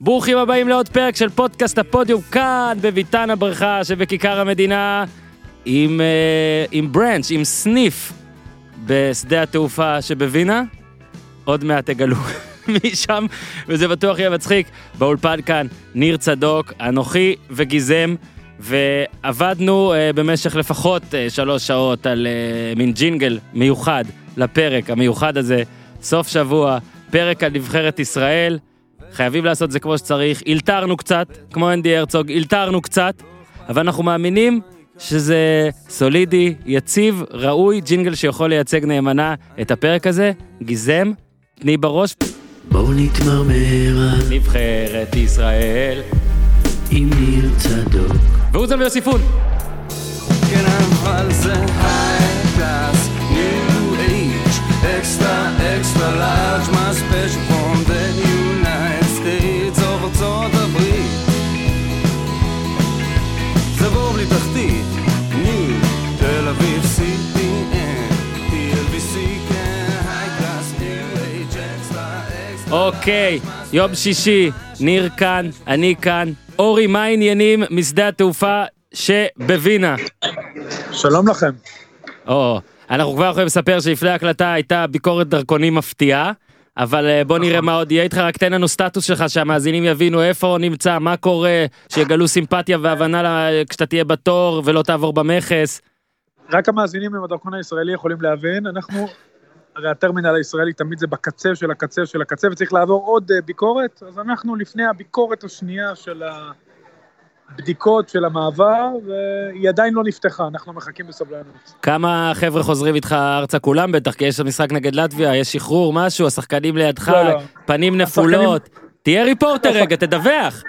ברוכים הבאים לעוד פרק של פודקאסט הפודיום כאן בביתן הברכה שבכיכר המדינה עם, uh, עם ברנץ', עם סניף בשדה התעופה שבווינה. עוד מעט תגלו מי שם, וזה בטוח יהיה מצחיק. באולפן כאן ניר צדוק, אנוכי וגיזם, ועבדנו uh, במשך לפחות uh, שלוש שעות על uh, מין ג'ינגל מיוחד לפרק המיוחד הזה. סוף שבוע, פרק על נבחרת ישראל. חייבים לעשות זה כמו שצריך, אלתרנו קצת, כמו אנדי הרצוג, אלתרנו קצת, אבל אנחנו מאמינים שזה סולידי, יציב, ראוי, ג'ינגל שיכול לייצג נאמנה את הפרק הזה. גיזם, תני בראש. בואו נתמרמר על נבחרת ישראל. עם ניר צדוק. ואוזן ויוסיפון. כן אבל זה high class, new age, extra extra large, מה special אוקיי, יום שישי, ניר כאן, אני כאן. אורי, מה העניינים משדה התעופה שבווינה? שלום לכם. או, אנחנו כבר יכולים לספר שלפני ההקלטה הייתה ביקורת דרכונים מפתיעה, אבל אה, בוא נראה מה עוד יהיה איתך, רק תן לנו סטטוס שלך שהמאזינים יבינו איפה נמצא, מה קורה, שיגלו סימפתיה והבנה לה- כשאתה תהיה בתור ולא תעבור במכס. רק המאזינים עם הדרכון הישראלי יכולים להבין, אנחנו, הרי הטרמינל הישראלי תמיד זה בקצה של הקצה של הקצה וצריך לעבור עוד אה, ביקורת, אז אנחנו לפני הביקורת השנייה של הבדיקות של המעבר, והיא עדיין לא נפתחה, אנחנו מחכים בסבלנות. כמה חבר'ה חוזרים איתך ארצה כולם בטח, כי יש משחק נגד לטביה, יש שחרור, משהו, השחקנים לידך, לא, לא. פנים נפולות. תהיה ריפורטר רגע, תדווח.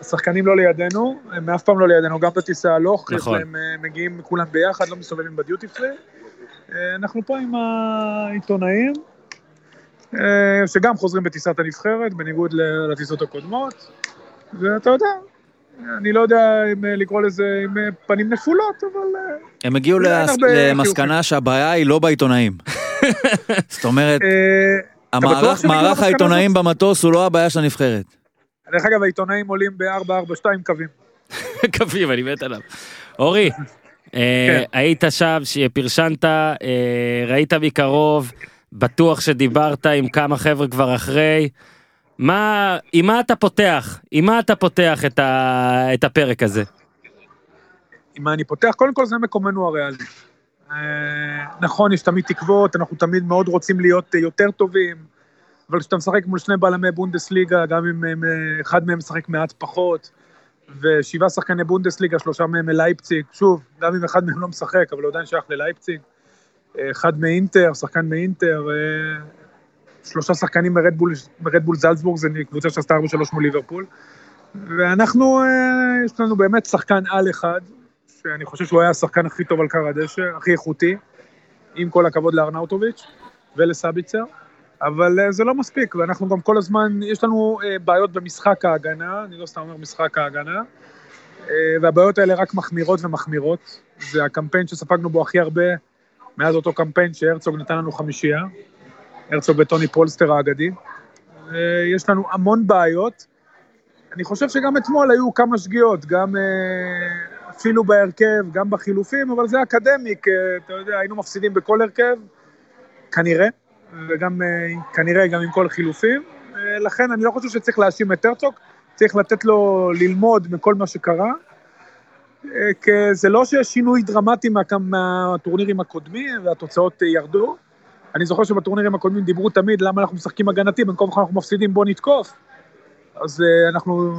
השחקנים לא לידינו, הם אף פעם לא לידינו, גם בטיסה הלוך, נכון. להם, אה, מגיעים כולם ביחד, לא מסתובבים בדיוטי פרי. אה, אנחנו פה עם העיתונאים, אה, שגם חוזרים בטיסת הנבחרת, בניגוד לטיסות הקודמות, ואתה יודע, אני לא יודע אם אה, לקרוא לזה עם פנים נפולות, אבל... הם הגיעו להס- למסקנה שהבעיה היא לא בעיתונאים. זאת אומרת, המערך מערך העיתונאים במטוס הוא לא הבעיה של הנבחרת. דרך אגב, העיתונאים עולים ב-442 קווים. קווים, אני מת עליו. אורי, היית שם, פרשנת, אה, ראית מקרוב, בטוח שדיברת עם כמה חבר'ה כבר אחרי. מה, עם מה אתה פותח? עם מה אתה פותח את, ה, את הפרק הזה? עם מה אני פותח? קודם כל זה מקומנו הריאלי. אה, נכון, יש תמיד תקוות, אנחנו תמיד מאוד רוצים להיות אה, יותר טובים, אבל כשאתה משחק מול שני בלמי בונדסליגה, גם אם אה, אחד מהם משחק מעט פחות, ושבעה שחקני בונדסליגה, שלושה מהם מלייפציג, שוב, גם אם אחד מהם לא משחק, אבל הוא עדיין שייך ללייפציג, אה, אחד מאינטר, שחקן מאינטר, אה, שלושה שחקנים מרדבול, מרדבול זלצבורג, זו קבוצה שעשתה 4-3 מול ליברפול, ואנחנו, אה, יש לנו באמת שחקן על אחד, שאני חושב שהוא היה השחקן הכי טוב על קר הדשא, הכי איכותי, עם כל הכבוד לארנאוטוביץ' ולסביצר, אבל אה, זה לא מספיק, ואנחנו גם כל הזמן, יש לנו אה, בעיות במשחק ההגנה, אני לא סתם אומר משחק ההגנה, אה, והבעיות האלה רק מחמירות ומחמירות. זה הקמפיין שספגנו בו הכי הרבה מאז אותו קמפיין שהרצוג נתן לנו חמישייה, הרצוג וטוני פולסטר האגדי. יש לנו המון בעיות. אני חושב שגם אתמול היו כמה שגיאות, גם אפילו בהרכב, גם בחילופים, אבל זה אקדמי, כי אתה יודע, היינו מפסידים בכל הרכב, כנראה, וגם אה, כנראה גם עם כל החילופים. אה, לכן אני לא חושב שצריך להאשים את הרצוג, צריך לתת לו ללמוד מכל מה שקרה. אה, זה לא שיש שינוי דרמטי מה, מהטורנירים הקודמים והתוצאות ירדו. אני זוכר שבטורנירים הקודמים דיברו תמיד למה אנחנו משחקים הגנתי, במקום אנחנו מפסידים בוא נתקוף. אז אנחנו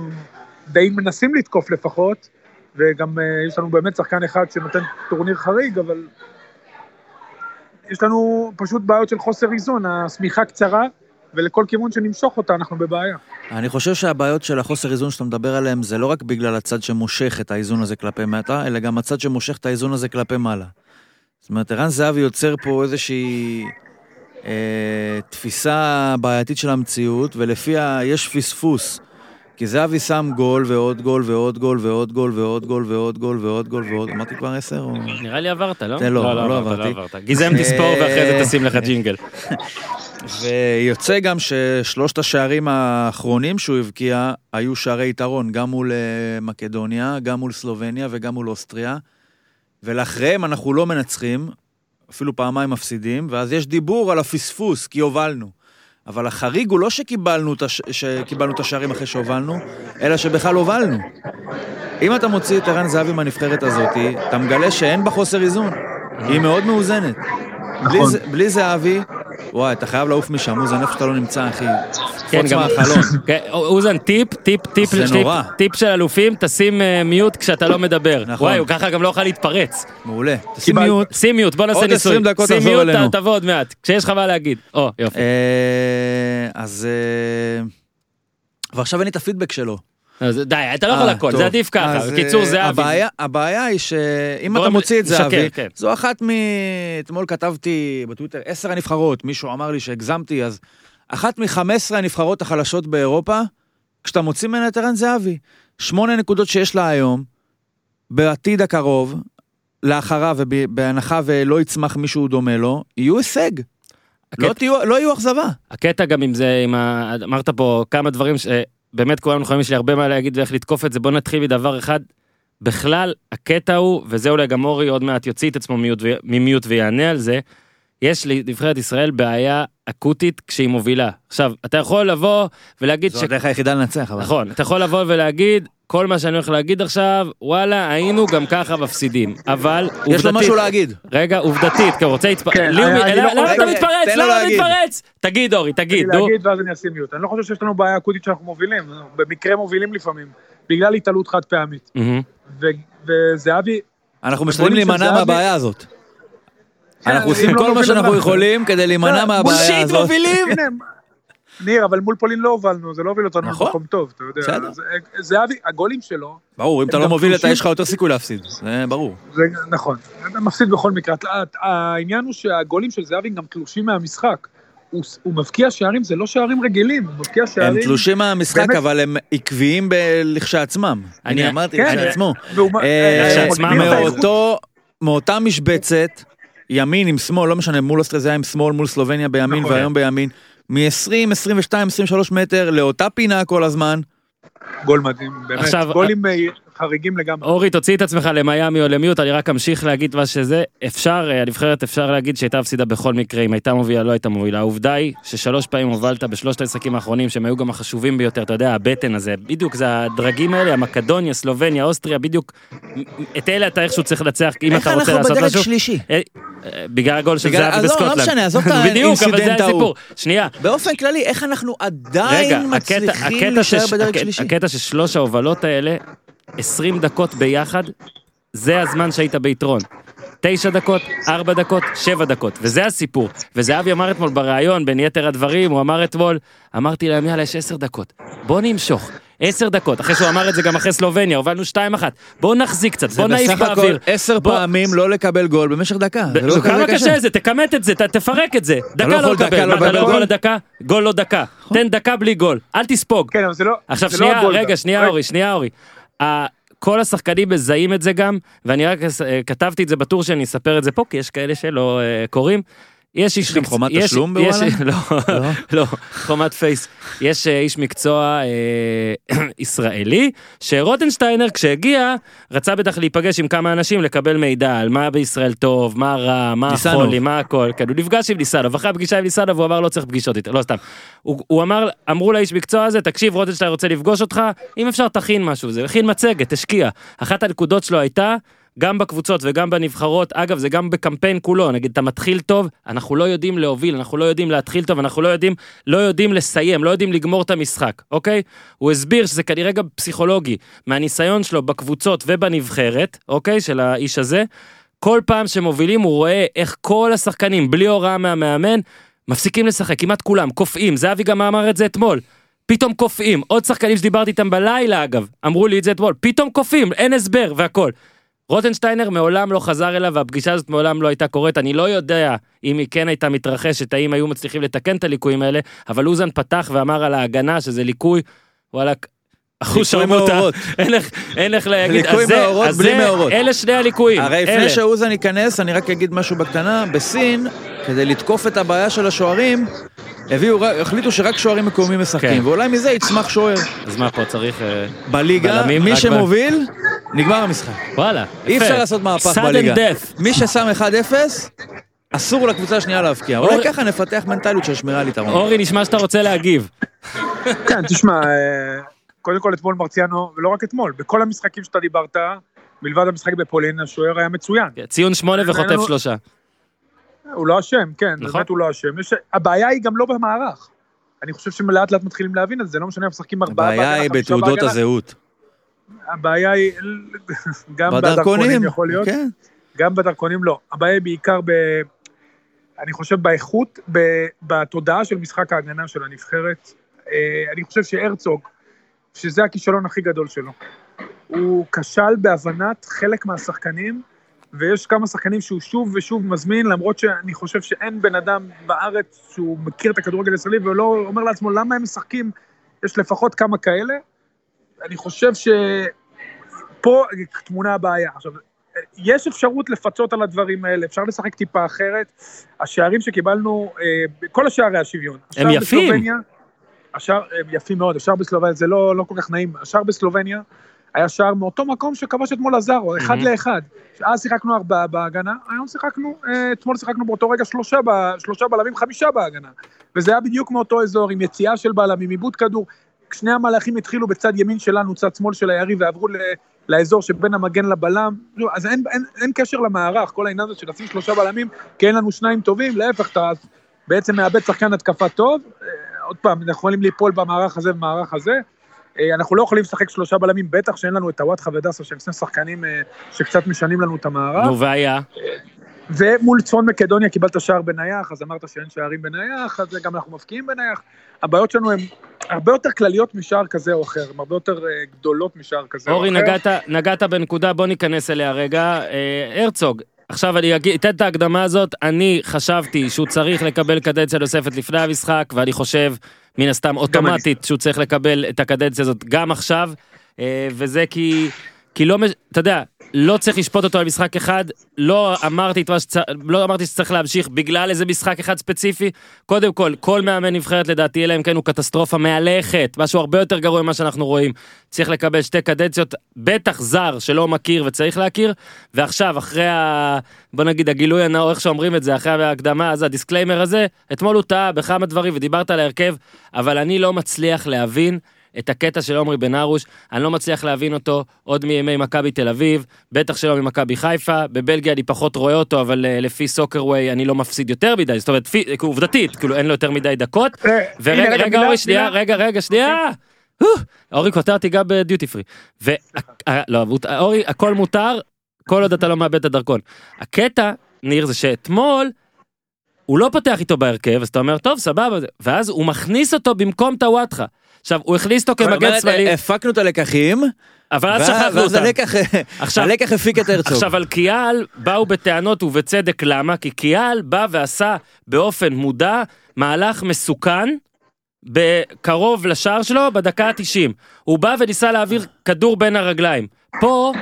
די מנסים לתקוף לפחות, וגם יש לנו באמת שחקן אחד שנותן טורניר חריג, אבל יש לנו פשוט בעיות של חוסר איזון, השמיכה קצרה, ולכל כיוון שנמשוך אותה אנחנו בבעיה. אני חושב שהבעיות של החוסר איזון שאתה מדבר עליהם זה לא רק בגלל הצד שמושך את האיזון הזה כלפי מטה, אלא גם הצד שמושך את האיזון הזה כלפי מעלה. זאת אומרת, ערן זהבי יוצר פה איזושהי אה, תפיסה בעייתית של המציאות, ולפיה יש פספוס. כי זהבי שם גול ועוד גול ועוד גול ועוד גול ועוד גול ועוד גול ועוד גול ועוד... אמרתי כבר עשר או... נראה לי עברת, לא? תן לו, לא עברת, עברתי. עברת. גיזם תספור ואחרי זה תשים לך ג'ינגל. ויוצא גם ששלושת השערים האחרונים שהוא הבקיע היו שערי יתרון, גם מול אה, מקדוניה, גם מול סלובניה וגם מול אוסטריה. ולאחריהם אנחנו לא מנצחים, אפילו פעמיים מפסידים, ואז יש דיבור על הפספוס, כי הובלנו. אבל החריג הוא לא שקיבלנו את, הש... שקיבלנו את השערים אחרי שהובלנו, אלא שבכלל הובלנו. אם אתה מוציא את ערן זהבי מהנבחרת הזאת, אתה מגלה שאין בה חוסר איזון. היא מאוד מאוזנת. בלי, נכון. ז- בלי זהבי, וואי, אתה חייב לעוף משם, אוזן, איפה שאתה לא נמצא, אחי. כן, גם- מהחלון. כן, אוזן, טיפ, טיפ, טיפ, זה טיפ, של אלופים, תשים אה, מיוט כשאתה לא מדבר. נכון. וואי, הוא ככה גם לא יוכל להתפרץ. מעולה. תשים מיוט. שים מיוט, בוא נעשה עוד ניסוי. 20 דקות שים תחזור מיוט, אלינו. ת- תבוא עוד מעט. כשיש לך מה להגיד. או, יופי. אה, אז... אה, ועכשיו אין לי את הפידבק שלו. אז די, אתה לא יכול אה, הכל. זה עדיף ככה. אז, בקיצור, אה, זהבי. הבעיה, היא שאם אתה מוציא את לשקר, זהבי, כן. זו אחת מ... אתמול כתבתי בטוויטר עשר הנבחרות, מישהו אמר לי שהגזמתי, אז אחת מ-15 הנבחרות החלשות באירופה, כשאתה מוציא ממנה את ערן זהבי. שמונה נקודות שיש לה היום, בעתיד הקרוב, לאחריו ובהנחה ולא יצמח מישהו דומה לו, יהיו הישג. לא, הקטע- תהיו, לא יהיו אכזבה. הקטע גם עם זה, עם ה... אמרת פה כמה דברים שבאמת כולנו יכולים, יש לי הרבה מה להגיד ואיך לתקוף את זה, בוא נתחיל מדבר אחד. בכלל, הקטע הוא, וזה אולי גם אורי עוד מעט יוציא את עצמו ממיוט ויענה על זה, יש לנבחרת ישראל בעיה אקוטית כשהיא מובילה. עכשיו, אתה יכול לבוא ולהגיד זו הדרך היחידה לנצח, אבל... נכון, אתה יכול לבוא ולהגיד, כל מה שאני הולך להגיד עכשיו, וואלה, היינו גם ככה מפסידים. אבל עובדתית... יש לו משהו להגיד. רגע, עובדתית, כי הוא רוצה להתפרץ. כן, לא למה אתה רגע, מתפרץ? למה אתה. מתפרץ? תגיד, אורי, תגיד, נו. להגיד ואז אני אשים מיוט. אני לא חושב שיש לנו בעיה אקוטית שאנחנו מובילים, במקרה מובילים לפעמים, בגלל התעלות חד פעמית. וזהבי, אנחנו משתדלים להימנע מהבעיה הזאת. כן, אנחנו עושים לא כל מה שאנחנו אנחנו- יכולים כדי להימנע כן, מהבעיה שיט הזאת. מובילים! ניר, אבל מול פולין לא הובלנו, זה לא הוביל אותנו נכון. למקום טוב, אתה יודע. אה, זהבי, הגולים שלו, ברור, אם אתה לא מוביל, אתה. יש לך יותר סיכוי להפסיד. זה ברור. זה נכון, אתה מפסיד בכל מקרה. העניין הוא שהגולים של זהבי גם תלושים מהמשחק. הוא, הוא מבקיע שערים, זה לא שערים רגילים, הוא מבקיע שערים... הם תלושים מהמשחק, באמת- אבל הם עקביים לכשעצמם. אני- אני אמרתי כן. לכשעצמו. אה, אה, כשעצמם מגניב את מאותו, מאותה משבצת, ימין עם שמאל, לא משנה, מול היה עם שמאל, מול סלובניה בימין נכון. והיום בימין. מ-20, 22, 23 מטר לאותה פינה כל הזמן. גול מדהים, באמת. עכשיו- גולים אה, חריגים לגמרי. אורי, תוציא את עצמך למיאמי או למיוט, אני רק אמשיך להגיד מה שזה. אפשר, אה, הנבחרת אפשר להגיד שהייתה מפסידה בכל מקרה, אם הייתה מובילה, לא הייתה מובילה. העובדה היא ששלוש פעמים הובלת בשלושת המשחקים האחרונים, שהם היו גם החשובים ביותר, אתה יודע, הבטן הזה, בדיוק זה הדרגים האלה, המקדוניה, סלובניה, אוסטריה, בדיוק, את אלה אתה איכשהו צריך לנצח, אם איך אתה רוצה אנחנו לעשות בדרג משהו. שלישי? אה, אה, בגלל הגול של בגלל- זהבי עזוב, לא בסקוטלנד. משנה, עזוב את האינסידנט ההוא. שנייה, באופן כללי, איך אנחנו עדיין מצליחים להישאר בדרג שלישי? הקטע ששלוש ההובלות האלה, 20 דקות ביחד, זה הזמן שהיית ביתרון. תשע דקות, ארבע דקות, שבע דקות, וזה הסיפור. וזהבי אמר אתמול בריאיון, בין יתר הדברים, הוא אמר אתמול, אמרתי להם, יאללה, יש עשר דקות, בוא נמשוך. עשר דקות, אחרי שהוא אמר את זה גם אחרי סלובניה, הובלנו שתיים אחת. בוא נחזיק קצת, זה בוא נעיף בסך הכל באוויר. עשר בוא- פעמים לא לקבל גול במשך דקה. זה לא כמה כזה קשה זה, תכמת את זה, ת- תפרק את זה. דקה לא לא לקבל, לא אתה לא יכול גול? לדקה? גול לא דקה. תן דקה בלי גול, אל תספוג. כן, אבל זה לא... עכשיו זה לא שנייה, רגע. שנייה אורי, שנייה אורי. כל השחקנים מזהים את זה גם, ואני רק אה, כתבתי את זה בטור שאני אספר את זה פה, כי יש כאלה שלא אה, קוראים. יש איש לכם חומת יש- תשלום יש- בוואלה? לא, לא, חומת פייס. יש אה, איש מקצוע אה, ישראלי, שרוטנשטיינר כשהגיע, רצה בטח להיפגש עם כמה אנשים, לקבל מידע על מה בישראל טוב, מה רע, מה. החולי, מה הכל. כן, הוא נפגש עם ניסנוב, אחרי הפגישה עם ניסנוב הוא אמר לא צריך פגישות איתו, לא סתם. הוא, הוא אמר, אמרו לאיש מקצוע הזה, תקשיב רוטנשטיין רוצה לפגוש אותך, אם אפשר תכין משהו, זה הכין מצגת, תשקיע. אחת הנקודות שלו הייתה, גם בקבוצות וגם בנבחרות, אגב זה גם בקמפיין כולו, נגיד אתה מתחיל טוב, אנחנו לא יודעים להוביל, אנחנו לא יודעים להתחיל טוב, אנחנו לא יודעים, לא יודעים לסיים, לא יודעים לגמור את המשחק, אוקיי? הוא הסביר שזה כנראה גם פסיכולוגי, מהניסיון שלו בקבוצות ובנבחרת, אוקיי? של האיש הזה, כל פעם שמובילים הוא רואה איך כל השחקנים, בלי הוראה מהמאמן, מפסיקים לשחק, כמעט כולם, קופאים, זהבי גם אמר את זה אתמול. פתאום קופאים, עוד שחקנים שדיברתי איתם בלילה אגב, אמרו לי את זה אתמול, פתאום קופאים, אין הסבר והכל. רוטנשטיינר מעולם לא חזר אליו והפגישה הזאת מעולם לא הייתה קורית, אני לא יודע אם היא כן הייתה מתרחשת, האם היו מצליחים לתקן את הליקויים האלה, אבל אוזן פתח ואמר על ההגנה שזה ליקוי, וואלה, אחוז שרמוטה, מאורות. אין איך- להגיד, ליקוי מאורות אז בלי מאורות. אלה שני הליקויים, הרי. לפני שאוזן ייכנס, אני רק אגיד משהו בקטנה, בסין, כדי לתקוף את הבעיה של השוערים, הביאו, החליטו שרק שוערים מקומיים משחקים, כן. ואולי מזה יצמח שוער. אז מה פה צריך... אה, בליגה, מי שמוביל, נגמר המשחק. וואלה, אי יפה. אפשר לעשות מהפך sudden בליגה. death. מי ששם 1-0, אסור לקבוצה השנייה להבקיע. אולי ככה נפתח מנטליות של שמירה על יתרון. אורי, נשמע שאתה רוצה להגיב. כן, תשמע, אה, קודם כל אתמול מרציאנו, ולא רק אתמול, בכל המשחקים שאתה דיברת, מלבד המשחק בפולין, השוער היה מצוין. ציון שמונה וחוטף שלושה. הוא לא אשם, כן, נכון. באמת הוא לא אשם. יש- הבעיה היא גם לא במערך. אני חושב שלאט לאט מתחילים להבין את זה, לא משנה אם משחקים ארבעה הבעיה בהגנה, היא חמישה בתעודות בהגנה. הזהות. הבעיה היא גם בדרכונים יכול להיות, כן. גם בדרכונים לא. הבעיה היא בעיקר ב... אני חושב באיכות, ב... בתודעה של משחק ההגנה של הנבחרת. אה, אני חושב שהרצוג, שזה הכישלון הכי גדול שלו, הוא כשל בהבנת חלק מהשחקנים, ויש כמה שחקנים שהוא שוב ושוב מזמין, למרות שאני חושב שאין בן אדם בארץ שהוא מכיר את הכדורגל הישראלי ולא אומר לעצמו למה הם משחקים, יש לפחות כמה כאלה. אני חושב שפה טמונה הבעיה. עכשיו, יש אפשרות לפצות על הדברים האלה, אפשר לשחק טיפה אחרת. השערים שקיבלנו, אה, כל השערי השוויון. הם יפים. השער, הם יפים מאוד, השער בסלובניה, זה לא, לא כל כך נעים, השער בסלובניה היה שער מאותו מקום שכבש אתמול עזרו, אחד Mhm. לאחד. אז שיחקנו ארבעה בהגנה, היום שיחקנו, אה, אתמול שיחקנו באותו רגע שלושה, שלושה בלמים, חמישה בהגנה. וזה היה בדיוק מאותו אזור, עם יציאה של בלמים, עיבוד כדור. שני המהלכים התחילו בצד ימין שלנו, צד שמאל של היריב, ועברו ל, לאזור שבין המגן לבלם. אז אין, אין, אין קשר למערך, כל העניין הזה של לשים שלושה בלמים, כי אין לנו שניים טובים, להפך, אתה בעצם מאבד שחקן התקפה טוב. אה, עוד פעם, אנחנו יכולים ליפול במערך הזה ובמערך הזה. אה, אנחנו לא יכולים לשחק שלושה בלמים, בטח שאין לנו את הוואטחה ודסה, שהם שני שחקנים אה, שקצת משנים לנו את המערך. נו, והיה. ומול צפון מקדוניה קיבלת שער בנייח, אז אמרת שאין שערים בנייח, אז גם אנחנו מבקיעים בנייח. הבעיות שלנו הן הרבה יותר כלליות משער כזה או אחר, הן הרבה יותר אה, גדולות משער כזה אורי, או אחר. נגעת, נגעת בנקודה, בוא ניכנס אליה רגע. אה, הרצוג, עכשיו אני אגיד- אתן את ההקדמה הזאת, אני חשבתי שהוא צריך לקבל קדנציה נוספת לפני המשחק, ואני חושב, מן הסתם אוטומטית, שהוא צריך לקבל את הקדנציה הזאת גם עכשיו, אה, וזה כי, כי לא, אתה יודע, לא צריך לשפוט אותו על משחק אחד, לא אמרתי שצריך, לא אמרתי שצריך להמשיך בגלל איזה משחק אחד ספציפי. קודם כל, כל מאמן נבחרת לדעתי, אלא אם כן הוא קטסטרופה מהלכת, משהו הרבה יותר גרוע ממה שאנחנו רואים. צריך לקבל שתי קדנציות, בטח זר שלא מכיר וצריך להכיר, ועכשיו, אחרי ה... בוא נגיד הגילוי הנאות, איך שאומרים את זה, אחרי ההקדמה, אז ה disclaimer הזה, אתמול הוא טעה בכמה דברים ודיברת על ההרכב, אבל אני לא מצליח להבין את הקטע של עומרי בן ארוש, אני לא מצליח להבין אותו עוד מימי מכבי תל אביב, בטח שלא ממכבי חיפה, בבלגיה אני פחות רואה אותו, אבל uh, לפי סוקרווי אני לא מפסיד יותר מדי, זאת אומרת, פי, עובדתית, כאילו אין לו יותר מדי דקות, אה, ורגע, רגע, אורי, שנייה, רגע, רגע, שנייה. הו, אורי קוטע אותי גם בדיוטי פרי. ו... אה, לא, אורי, הכל מותר, כל עוד אתה לא מאבד את הדרכון. הקטע, ניר, זה שאתמול, הוא לא פותח איתו בהרכב, אז אתה אומר, טוב, סבבה, ואז הוא מכניס אותו במקום טוואטחה. עכשיו, הוא הכניס אותו כמגן שמאלי, הפקנו את הלקחים, אבל אז שכחנו אותם. הלקח- עכשיו- הלקח הפיק את הרצוג. עכשיו על קיאל באו בטענות ובצדק למה? כי קיאל בא ועשה באופן מודע מהלך מסוכן בקרוב לשער שלו בדקה ה-90. הוא בא וניסה להעביר כדור בין הרגליים. פה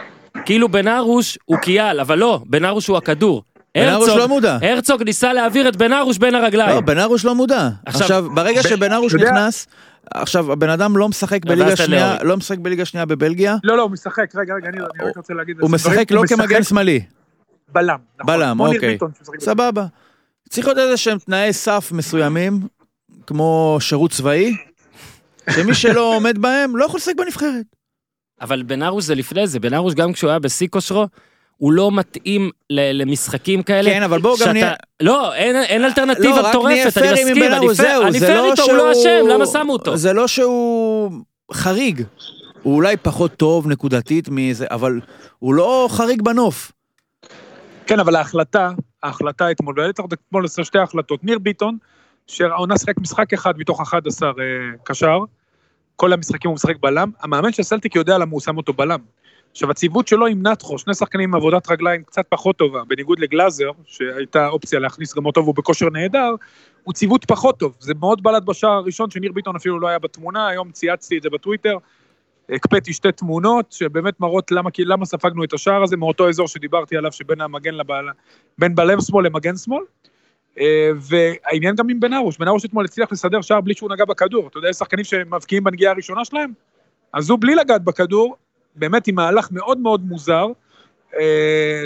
כאילו בן ארוש הוא קיאל, אבל לא, בן ארוש הוא הכדור. בן ארוש לא מודע. הרצוג ניסה להעביר את בן ארוש בין הרגליים. לא, בן ארוש לא מודע. עכשיו- עכשיו, ברגע ב- שבן ארוש נכנס, עכשיו, הבן אדם לא משחק בליגה שנייה. לא משחק בליגה שנייה בבלגיה, לא, לא, הוא משחק, רגע, רגע, אני רק רוצה להגיד... הוא משחק לא כמגן שמאלי. בלם. נכון, בלם, אוקיי. סבבה. צריך להיות איזה שהם תנאי סף מסוימים, כמו שירות צבאי, שמי שלא עומד בהם לא יכול לשחק בנבחרת. אבל בן ארוש זה לפני זה, בן ארוש גם כשהוא היה בשיא כושרו, הוא לא מתאים למשחקים כאלה. כן, אבל בואו גם נהיה... לא, אין, אין לא, אלטרנטיבה נהיה מטורפת, אני מסכים, אני פייר זהו, אני זה פייר לא איתו, הוא לא שהוא- אשם, למה שמו אותו? זה לא שהוא חריג. הוא אולי פחות טוב נקודתית מזה, אבל הוא לא חריג בנוף. כן, אבל ההחלטה, ההחלטה אתמול, והעלית אתמול עשר שתי החלטות. ניר ביטון, שהעונה שיחק משחק אחד מתוך 11 אה, קשר, כל המשחקים הוא משחק בלם, המאמן של סלטיק יודע למה הוא שם אותו בלם. עכשיו, הציוות שלו עם נטחו, שני שחקנים עם עבודת רגליים קצת פחות טובה, בניגוד לגלאזר, שהייתה אופציה להכניס גם אותו והוא בכושר נהדר, הוא ציוות פחות טוב. זה מאוד בלט בשער הראשון, שניר ביטון אפילו לא היה בתמונה, היום צייצתי את זה בטוויטר. הקפאתי שתי תמונות שבאמת מראות למה, למה ספגנו את השער הזה מאותו אזור שדיברתי עליו שבין המגן לבעל... בין בלם שמאל למגן שמאל. אה, והעניין גם עם בן ארוש, בן ארוש אתמול הצליח לסדר שער בלי שהוא נגע בכדור. אתה יודע, יש שחקנים שמבקיעים בנגיעה הראשונה שלהם? אז הוא בלי לגעת בכדור, באמת עם מהלך מאוד מאוד מוזר. אה,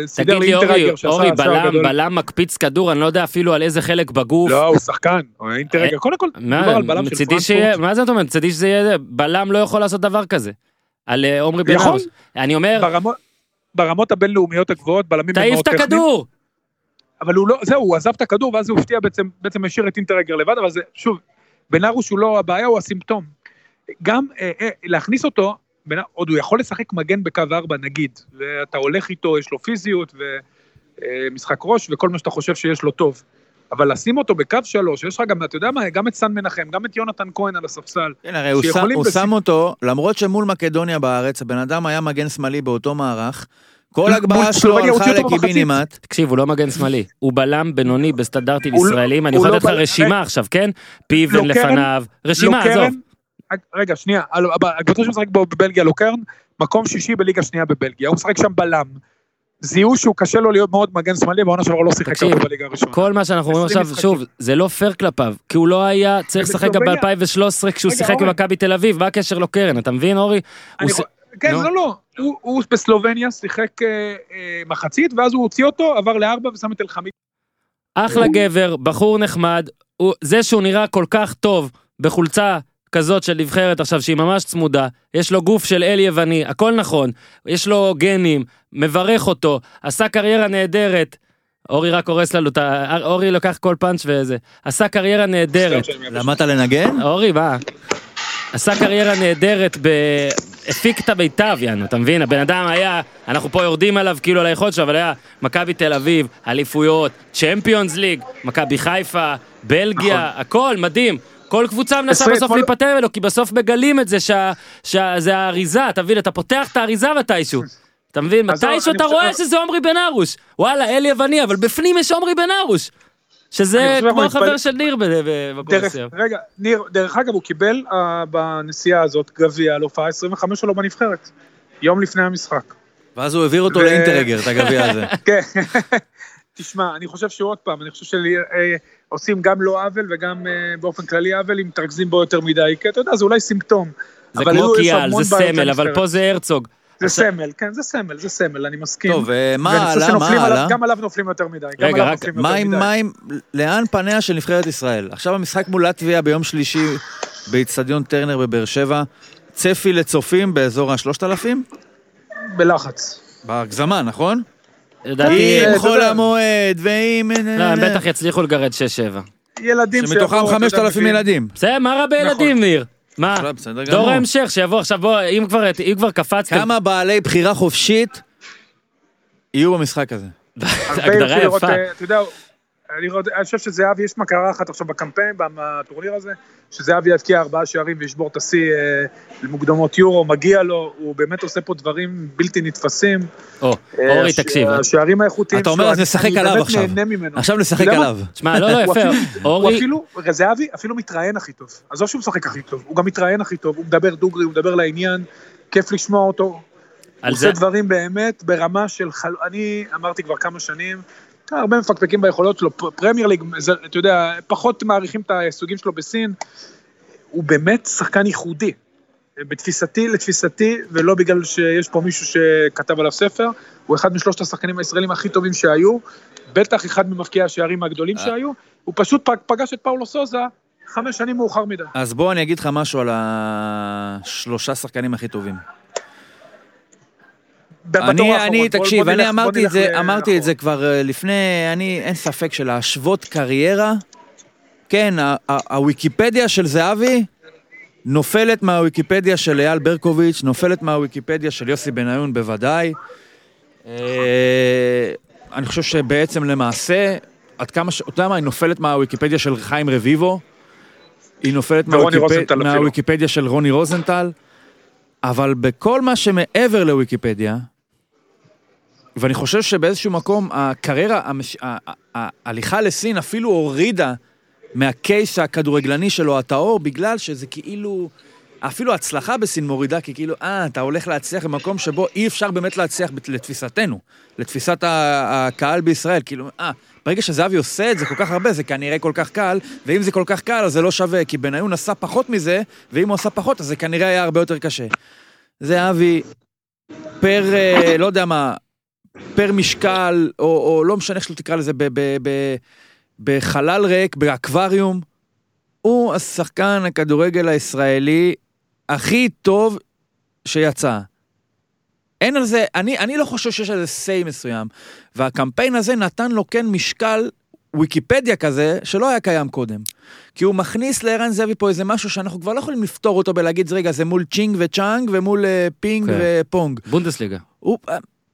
סידר תגיד לי, אורי, שעשה אורי, בלם. בלם מקפיץ כדור, אני לא יודע אפילו על איזה חלק בגוף. לא, הוא שחקן, אינטרגר. קודם כל, מדובר מה, על בלם של פרנקפורט. מה זה אתה אומר? מצידי שזה יהיה, בלם לא יכול לעשות דבר כזה. על אה, עומרי בן. ארוש. אני אומר, ברמות- הבינלאומיות הגבוהות, בלמים הם תעיף מאוד את. הכדור! אבל הוא לא, זהו, הוא עזב את הכדור ואז הוא הפתיע בעצם, בעצם השאיר את אינטרגר לבד, אבל זה, שוב, בן ארוש הוא לא הבעיה, הוא הסימפטום. גם אה, אה, להכניס אותו, עוד הוא יכול לשחק מגן בקו 4 נגיד, ואתה הולך איתו, יש לו פיזיות ומשחק ראש וכל מה שאתה חושב שיש לו טוב. אבל לשים אותו בקו 3, יש לך גם, אתה יודע מה, גם את סן מנחם, גם את יונתן כהן על הספסל. כן, הרי הוא שם- הוא בסיפ- שם אותו, למרות שמול מקדוניה בארץ, הבן אדם היה מגן שמאלי באותו מערך, כל הגבהה שלו הלכה. לקיבינימט. תקשיב, הוא לא מגן שמאלי, הוא בלם בינוני בסטנדרטים לא- ישראלים, אני יכול לא לתת לך בל- רשימה עכשיו, כן? פיבן לוקרן- לפניו, רשימה, עזוב. רגע, שנייה, הקבוצה שמשחק בו בבלגיה, לוקרן, מקום שישי בליגה שנייה בבלגיה, הוא משחק שם בלם. זיהו שהוא קשה לו להיות מאוד מגן שמאלי, והעונה שלו לא שיחק הרבה בליגה הראשונה. כל מה שאנחנו אומרים 20 עכשיו, משחקים. שוב, זה לא פייר כלפיו, כי הוא לא היה צריך לשחק גם ובסלובניה- ב-2013 כשהוא שיחק. במכבי תל אביב, מה הקשר לו קרן, אתה מבין אורי? כן. לא, לא, הוא- הוא בסלובניה שיחק אה, אה, מחצית, ואז הוא הוציא אותו, עבר לארבע ושם את אלחמיד. אחלה גבר, בחור נחמד, הוא, זה שהוא נראה כל כך טוב בחולצה כזאת של נבחרת עכשיו שהיא ממש צמודה, יש לו גוף של אל יווני, הכל נכון, יש לו גנים, מברך אותו, עשה קריירה נהדרת. אורי רק הורס לנו את ה... אורי לוקח כל פאנץ' וזה. עשה קריירה נהדרת. למדת לנגן? אורי, מה? עשה קריירה נהדרת ב... הפיק את המיטב, יאנו, אתה מבין? הבן אדם היה, אנחנו פה יורדים עליו כאילו על היכולת שלו, אבל היה מכבי תל אביב, אליפויות, צ'מפיונס ליג, מכבי חיפה, בלגיה, הכל, מדהים. כל קבוצה מנסה בסוף להיפטר ממנו, כי בסוף מגלים את זה שזה האריזה, אתה מבין? אתה פותח את האריזה מתישהו. אתה מבין? מתישהו אתה רואה שזה עמרי בן ארוש. וואלה, אל יווני, אבל בפנים יש עמרי בן ארוש. שזה כמו החבר של ניר במקום מסוים. רגע, ניר, דרך אגב, הוא קיבל אה, בנסיעה הזאת גביע על הופעה 25 שלו בנבחרת. יום לפני המשחק. ואז הוא העביר אותו לאינטרגר, את הגביע הזה. כן. תשמע, אני חושב שעוד פעם, אני חושב שעושים גם לו עוול וגם אה, באופן כללי עוול אם מתרכזים בו יותר מדי, כי אתה יודע, זה אולי סימפטום. זה אבל כמו קיאל, זה סמל, אבל. פה זה הרצוג. זה עכשיו- סמל, כן, זה סמל, זה סמל, אני מסכים. טוב, חושב הלאה? שנופלים מה הלאה? גם עליו נופלים יותר מדי. גם רגע, רק- נופלים מה יותר עם. מה עם, לאן פניה של נבחרת ישראל? עכשיו המשחק מול לטביה ביום שלישי באיצטדיון טרנר בבאר שבע. צפי לצופים באזור ה-3,000? בלחץ. בהגזמה, נכון? לדעתי, אה, עם אתה חול. המועד ועם... לא, הם בטח יצליחו לגרד 6-7. ילדים שמתוכם שיבואו, יודע, 5,000 מביאים- ילדים. בסדר, מה רע בילדים, ניר? מה? לא, דור. ההמשך, שיבוא עכשיו, בוא, אם כבר, אם כבר קפצתם, כמה בעלי בחירה חופשית יהיו במשחק הזה? הגדרה יפה. אה, אתה יודע, אני אני חושב שזהבי, יש מטרה אחת עכשיו בקמפיין, בטורניר הזה, שזהבי יבקיע ארבעה שערים וישבור את השיא אה, למוקדמות יורו, מגיע לו, הוא באמת עושה פה דברים בלתי נתפסים. או, אה, אורי, הש- תקשיב. השערים האיכותיים אתה אומר, אז אני- נשחק אני עליו באמת עכשיו. נהנה ממנו. עכשיו נשחק? עליו. שמע, לא, לא, יפה. אורי, אפילו, זהבי אפילו מתראיין הכי טוב. עזוב שהוא משחק הכי טוב, הוא גם מתראיין הכי טוב, הוא מדבר דוגרי, הוא מדבר לעניין, כיף לשמוע אותו. הוא עושה דברים באמת ברמה של חל... אני אמרתי כבר כמה שנים, הרבה מפקפקים ביכולות שלו, פרמייר ליג, אתה יודע, פחות מעריכים את ההישגים שלו בסין. הוא באמת שחקן ייחודי. בתפיסתי, לתפיסתי, ולא בגלל שיש פה מישהו שכתב עליו ספר, הוא אחד משלושת השחקנים הישראלים הכי טובים שהיו, בטח אחד ממבקיעי השערים הגדולים שהיו, הוא פשוט פג- פגש את פאולו סוזה חמש שנים מאוחר מדי. אז בוא אני אגיד לך משהו על השלושה שחקנים הכי טובים. אני, אני, תקשיב, אני אמרתי את זה, אמרתי את זה. כבר אה, לפני, אני, אין ספק שלהשוות קריירה, כן, הוויקיפדיה של זהבי נופלת מהוויקיפדיה של אייל ברקוביץ', נופלת מהוויקיפדיה של יוסי בניון בוודאי. אה, אני חושב שבעצם למעשה, עד כמה ש... אתה יודע מה, היא נופלת מהוויקיפדיה של חיים רביבו, היא נופלת. מהוויקיפדיה של רוני רוזנטל, אבל בכל מה שמעבר לוויקיפדיה, ואני חושב שבאיזשהו מקום הקריירה, המש... ההליכה לסין אפילו הורידה מהקייס הכדורגלני שלו הטהור, בגלל שזה כאילו אפילו הצלחה בסין מורידה, כי כאילו, אה, אתה הולך להצליח במקום שבו אי אפשר באמת להצליח לתפיסתנו, לתפיסת הקהל בישראל, כאילו, אה, ברגע שזהבי עושה את זה כל כך הרבה, זה כנראה כל כך קל, ואם זה כל כך קל, אז זה לא שווה, כי בניון עשה פחות מזה, ואם הוא עשה פחות, אז זה כנראה היה הרבה יותר קשה. זהבי, פר, אה, לא יודע מה, פר משקל, או, או לא משנה איך שלא תקרא לזה, ב, ב, ב, בחלל ריק, באקווריום, הוא השחקן הכדורגל הישראלי הכי טוב שיצא. אין על זה, אני, אני לא חושב שיש על זה say מסוים. והקמפיין הזה נתן לו כן משקל ויקיפדיה כזה, שלא היה קיים קודם. כי הוא מכניס לערן זאבי פה איזה משהו שאנחנו כבר לא יכולים לפתור אותו בלהגיד, רגע, זה מול צ'ינג וצ'אנג ומול אה, פינג כן. ופונג. בונדסליגה. הוא,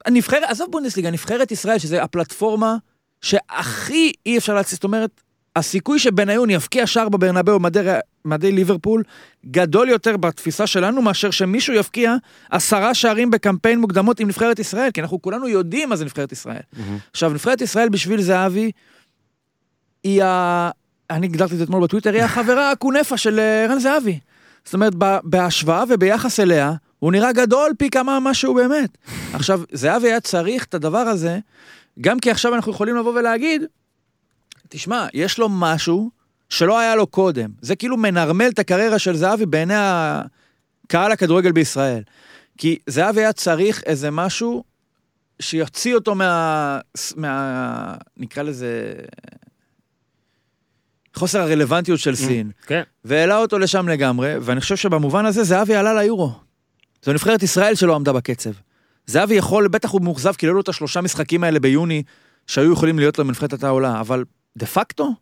הנבחרת, עזוב בונדסליגה, נבחרת ישראל, שזה הפלטפורמה שהכי אי אפשר להציע, זאת אומרת, הסיכוי שבניון יבקיע שער בברנבאו מדי, מדי ליברפול גדול יותר בתפיסה שלנו מאשר שמישהו יבקיע עשרה שערים בקמפיין מוקדמות עם נבחרת ישראל, כי אנחנו כולנו יודעים מה זה נבחרת ישראל. עכשיו, נבחרת ישראל בשביל זהבי, היא ה... אני הגדרתי את זה אתמול בטוויטר, היא החברה הקונפה של אה, ערן זהבי. זאת אומרת, בהשוואה וביחס אליה, הוא נראה גדול פי כמה ממה שהוא באמת. עכשיו, זהבי היה צריך את הדבר הזה, גם כי עכשיו אנחנו יכולים לבוא ולהגיד, תשמע, יש לו משהו שלא היה לו קודם. זה כאילו מנרמל את הקריירה של זהבי בעיני הקהל הכדורגל בישראל. כי זהבי היה צריך איזה משהו שיוציא אותו מה... מה... נקרא לזה... חוסר הרלוונטיות של סין. כן. והעלה אותו לשם לגמרי, ואני חושב שבמובן הזה זהבי עלה ליורו. זו נבחרת ישראל שלא עמדה בקצב. זהבי יכול, בטח הוא מאוכזב כי לא היו לו את השלושה משחקים האלה ביוני שהיו יכולים להיות לו מנבחרת העולה, אבל דה פקטו,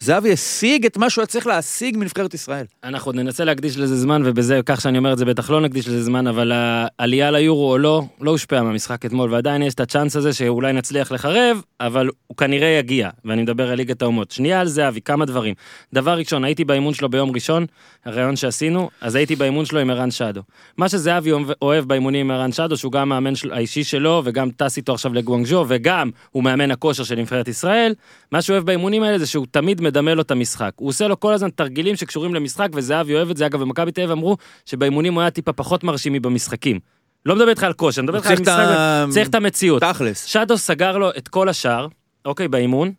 זהבי השיג את מה שהוא היה צריך להשיג מנבחרת ישראל. אנחנו ננסה להקדיש לזה זמן, ובזה, כך שאני אומר את זה, בטח לא נקדיש לזה זמן, אבל העלייה ליורו או לא, לא הושפעה מהמשחק אתמול, ועדיין יש את הצ'אנס הזה שאולי נצליח לחרב, אבל הוא כנראה יגיע, ואני מדבר על ליגת האומות. שנייה על זהבי, כמה דברים. דבר ראשון, הייתי באימון שלו ביום ראשון, הראיון שעשינו, אז הייתי באימון שלו עם ערן שדו. מה שזהבי אוהב באימונים עם ערן שדו, שהוא גם מאמן האישי שלו, וגם טס איתו עכשיו לגואנגז'ו, וגם הוא מאמן הכושר של נבחרת ישראל, מה שהוא אוהב באימונים האלה זה שהוא תמיד מדמה לו את המשחק. הוא עושה לו כל הזמן תרגילים שקשורים למשחק, וזהבי אוהב את זה. אגב, במכבי תל אביב אמרו שבאימונים הוא היה טיפה פחות מרשים מבמשחקים. לא מדבר איתך על כושר, אני מדבר איתך על משחק, ה- צריך את המציאות. תכלס. שדו סגר לו את כל השאר, אוקיי, באימון,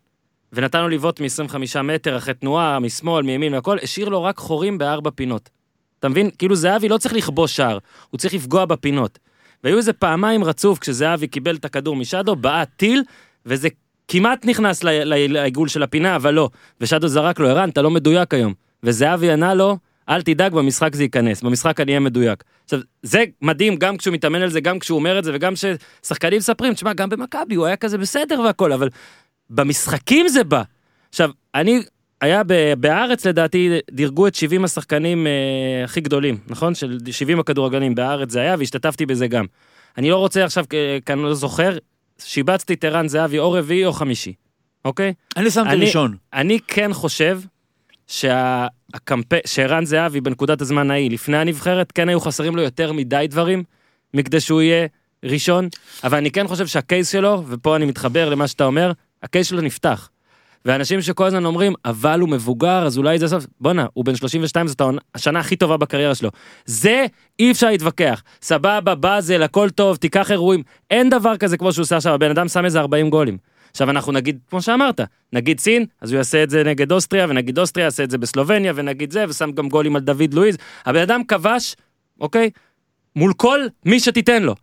ונתן לו לבעוט מ-25 מטר אחרי תנועה, משמאל, מימין והכל, השאיר לו רק חורים בארבע פינות. אתה מבין? כאילו זהבי לא צריך לכבוש שער, הוא צריך לפגוע בפינות. והיו איזה פעמיים רצוף כשזהבי קיבל את הכדור משדו, בעט טיל, וזה כמעט נכנס לעיגול של הפינה, אבל לא. ושדו זרק לו, ערן, אתה לא מדויק היום. וזהבי ענה לו, אל תדאג, במשחק זה ייכנס, במשחק אני אהיה מדויק. עכשיו, זה מדהים גם כשהוא מתאמן על זה, גם כשהוא אומר את זה, וגם כששחקנים מספרים, תשמע, גם במכבי הוא היה כזה בסדר והכל, אבל במשחקים זה בא. עכשיו, אני, היה ב- בהארץ לדעתי, דירגו את 70 השחקנים אה, הכי גדולים, נכון? של 70 הכדורגלנים בהארץ זה היה, והשתתפתי בזה גם. אני לא רוצה עכשיו, כי אני לא זוכר, שיבצתי את ערן זהבי או רביעי או חמישי, אוקיי? אני שמתי אני- ראשון. אני כן חושב שהקמפיין, שערן זהבי בנקודת הזמן ההיא, לפני הנבחרת, כן היו חסרים לו יותר מדי דברים, מכדי שהוא יהיה ראשון, אבל אני כן חושב שהקייס שלו, ופה אני מתחבר למה שאתה אומר, הקייס שלו נפתח. ואנשים שכל הזמן אומרים, אבל הוא מבוגר, אז אולי זה סוף, בואנה, הוא בן 32, זאת השנה הכי טובה בקריירה שלו. זה אי אפשר להתווכח. סבבה, באזל, הכל טוב, תיקח אירועים. אין דבר כזה כמו שהוא עושה עכשיו, הבן אדם שם איזה 40 גולים. עכשיו אנחנו נגיד, כמו שאמרת, נגיד סין, אז הוא יעשה את זה נגד אוסטריה, ונגיד אוסטריה יעשה את זה בסלובניה, ונגיד זה, ושם גם גולים על דוד לואיז. הבן אדם כבש, אוקיי? מול כל מי שתיתן לו.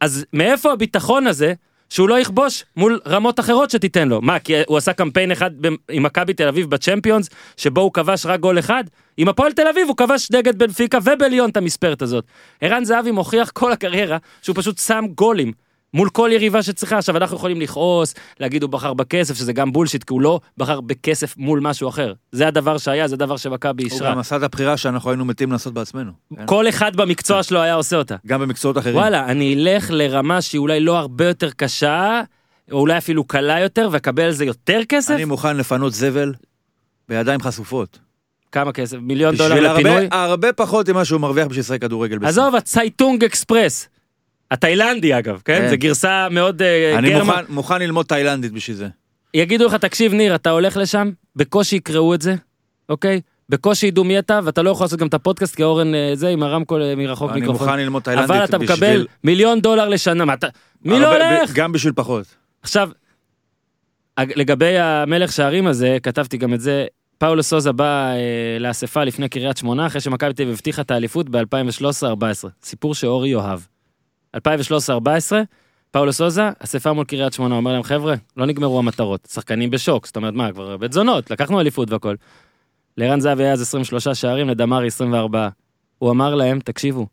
אז מאיפה הביטחון הזה שהוא לא יכבוש מול רמות אחרות שתיתן לו? מה, כי הוא עשה קמפיין אחד עם מכבי תל אביב בצ'מפיונס, שבו הוא כבש רק גול אחד? עם הפועל תל אביב הוא כבש נגד בנפיקה ובליון את המספרת הזאת. ערן זהבי מוכיח כל הקריירה שהוא פשוט שם גולים. מול כל יריבה שצריכה, עכשיו אנחנו יכולים לכעוס, להגיד הוא בחר בכסף, שזה גם בולשיט, כי הוא לא בחר בכסף מול משהו אחר. זה הדבר שהיה, זה הדבר שמכבי הוא אישרה. גם עשה את הבחירה שאנחנו היינו מתים לעשות בעצמנו. כל אחד במקצוע שלו היה עושה אותה. גם במקצועות אחרים. וואלה, אני אלך לרמה שהיא אולי לא הרבה יותר קשה, או אולי אפילו קלה יותר, ואקבל על זה יותר כסף? אני מוכן לפנות זבל בידיים חשופות. כמה כסף? מיליון בשביל דולר לפינוי? הרבה, הרבה פחות ממה שהוא מרוויח בשביל לשחק כדורגל. עזוב, הצייטונג אקספרס. התאילנדי אגב, כן? כן. זה גרסה מאוד אה, אני. מוכן, מוכן ללמוד תאילנדית בשביל זה. יגידו לך, תקשיב ניר, אתה הולך לשם, בקושי יקראו את זה, אוקיי? בקושי ידעו מי אתה, ואתה לא יכול לעשות גם את הפודקאסט, כי אורן אה, זה עם הרמקול אה, מרחוק אני מיקרופון. מוכן ללמוד תאילנדית אבל אתה מקבל בשביל- מיליון דולר לשנה, מה אתה... מי לא הרבה- הולך? גם בשביל פחות. עכשיו, אג- לגבי המלך שערים הזה, כתבתי גם את זה, פאולו סוזה בא אה, לאספה לפני קריית שמונה, אחרי שמכבי תל אביב הבטיחה את האליפות ב-2013-2014. סיפור שאורי יאהב. 2013-2014, פאולו סוזה, אספה מול קריית שמונה, אומר להם, חבר'ה, לא נגמרו המטרות, שחקנים בשוק, זאת אומרת, מה, כבר בתזונות, לקחנו אליפות והכל. לערן זהבי היה אז 23 שערים, לדמרי 24. הוא אמר להם, תקשיבו,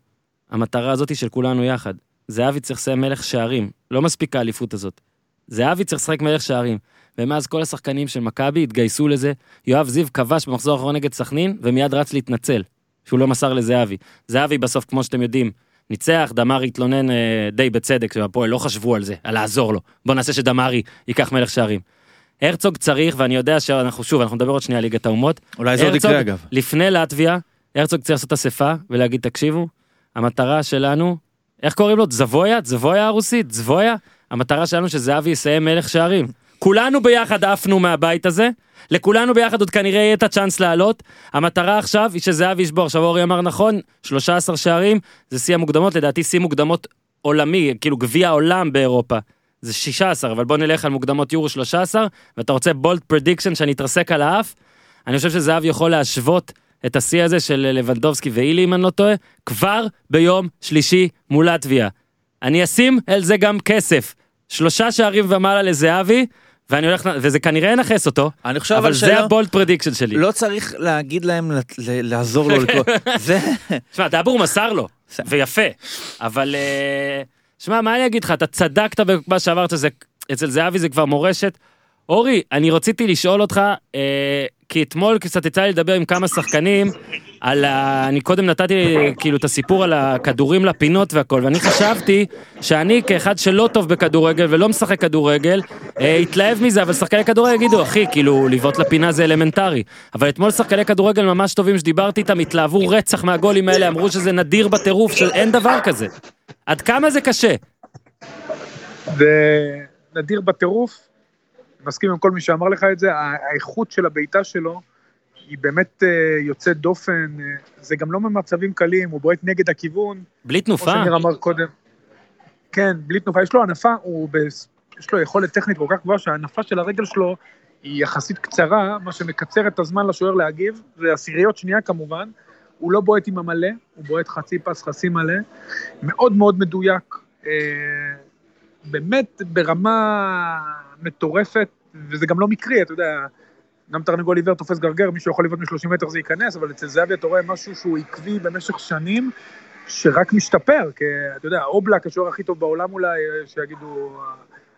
המטרה הזאת היא של כולנו יחד. זהבי צריך לסיים מלך שערים, לא מספיק האליפות הזאת. זהבי צריך לשחק מלך שערים. ומאז כל השחקנים של מכבי התגייסו לזה. יואב זיו כבש במחזור האחרון נגד סכנין, ומיד רץ להתנצל, שהוא לא מסר לזהבי. זהבי בסוף, כמו שאתם יודעים, ניצח, דמרי התלונן אה, די בצדק, שהפועל לא חשבו על זה, על לעזור לו. בוא נעשה שדמרי ייקח מלך שערים. הרצוג צריך, ואני יודע שאנחנו, שוב, אנחנו נדבר עוד שנייה על ליגת האומות. אולי זה עוד יקרה אגב. לפני לטביה, הרצוג צריך לעשות אספה ולהגיד, תקשיבו, המטרה שלנו, איך קוראים לו? זבויה? זבויה הרוסית? זבויה? המטרה שלנו שזהבי יסיים מלך שערים. כולנו ביחד עפנו מהבית הזה, לכולנו ביחד עוד כנראה יהיה את הצ'אנס לעלות. המטרה עכשיו היא שזהבי ישבור. עכשיו אורי אמר נכון, 13 שערים, זה שיא המוקדמות, לדעתי שיא מוקדמות עולמי, כאילו גביע העולם באירופה. זה 16, אבל בוא נלך על מוקדמות יורו 13, ואתה רוצה bold prediction שאני אתרסק על האף? אני חושב שזהב יכול להשוות את השיא הזה של לבנדובסקי ואילי, אם אני לא טועה, כבר ביום שלישי מול לטביה. אני אשים על זה גם כסף. שלושה שערים ומעלה לזהבי, ואני הולך, וזה כנראה ינכס אותו, אני חושב אבל זה שלא, הבולט פרדיקשן שלי. לא צריך להגיד להם לעזור לו לקרוא. זה... שמע, דאבור מסר לו, ויפה, אבל... אה, שמע, מה אני אגיד לך, אתה צדקת במה שאמרת, זה, אצל זהבי זה כבר מורשת. אורי, אני רציתי לשאול אותך, אה, כי אתמול קצת יצא לי לדבר עם כמה שחקנים, על ה... אני קודם נתתי כאילו את הסיפור על הכדורים לפינות והכל, ואני חשבתי שאני כאחד שלא טוב בכדורגל ולא משחק כדורגל, אה, התלהב מזה, אבל שחקני כדורגל יגידו, אחי, כאילו, לבעוט לפינה זה אלמנטרי. אבל אתמול שחקני כדורגל ממש טובים שדיברתי איתם, התלהבו רצח מהגולים האלה, אמרו שזה נדיר בטירוף, שאין דבר כזה. עד כמה זה קשה? זה נדיר בטירוף, מסכים עם כל מי שאמר לך את זה, האיכות של הבעיטה שלו היא באמת אה, יוצאת דופן, אה, זה גם לא ממצבים קלים, הוא בועט נגד הכיוון, בלי כמו תנופה? שניר אמר קודם. כן, בלי תנופה, יש לו הנפה, הוא ב... יש לו יכולת טכנית כל כך גבוהה שההנפה של הרגל שלו היא יחסית קצרה, מה שמקצר את הזמן לשוער להגיב, זה עשיריות שנייה כמובן, הוא לא בועט עם המלא, הוא בועט חצי פס, חצי מלא, מאוד מאוד מדויק, אה, באמת ברמה מטורפת, וזה גם לא מקרי, אתה יודע, גם תרנגול עיוור תופס גרגר, מישהו יכול לבעוט מ-30 מטר זה ייכנס, אבל אצל זהבי אתה רואה משהו שהוא עקבי במשך שנים, שרק משתפר, כי אתה יודע, אובלק, השוער הכי טוב בעולם אולי, שיגידו,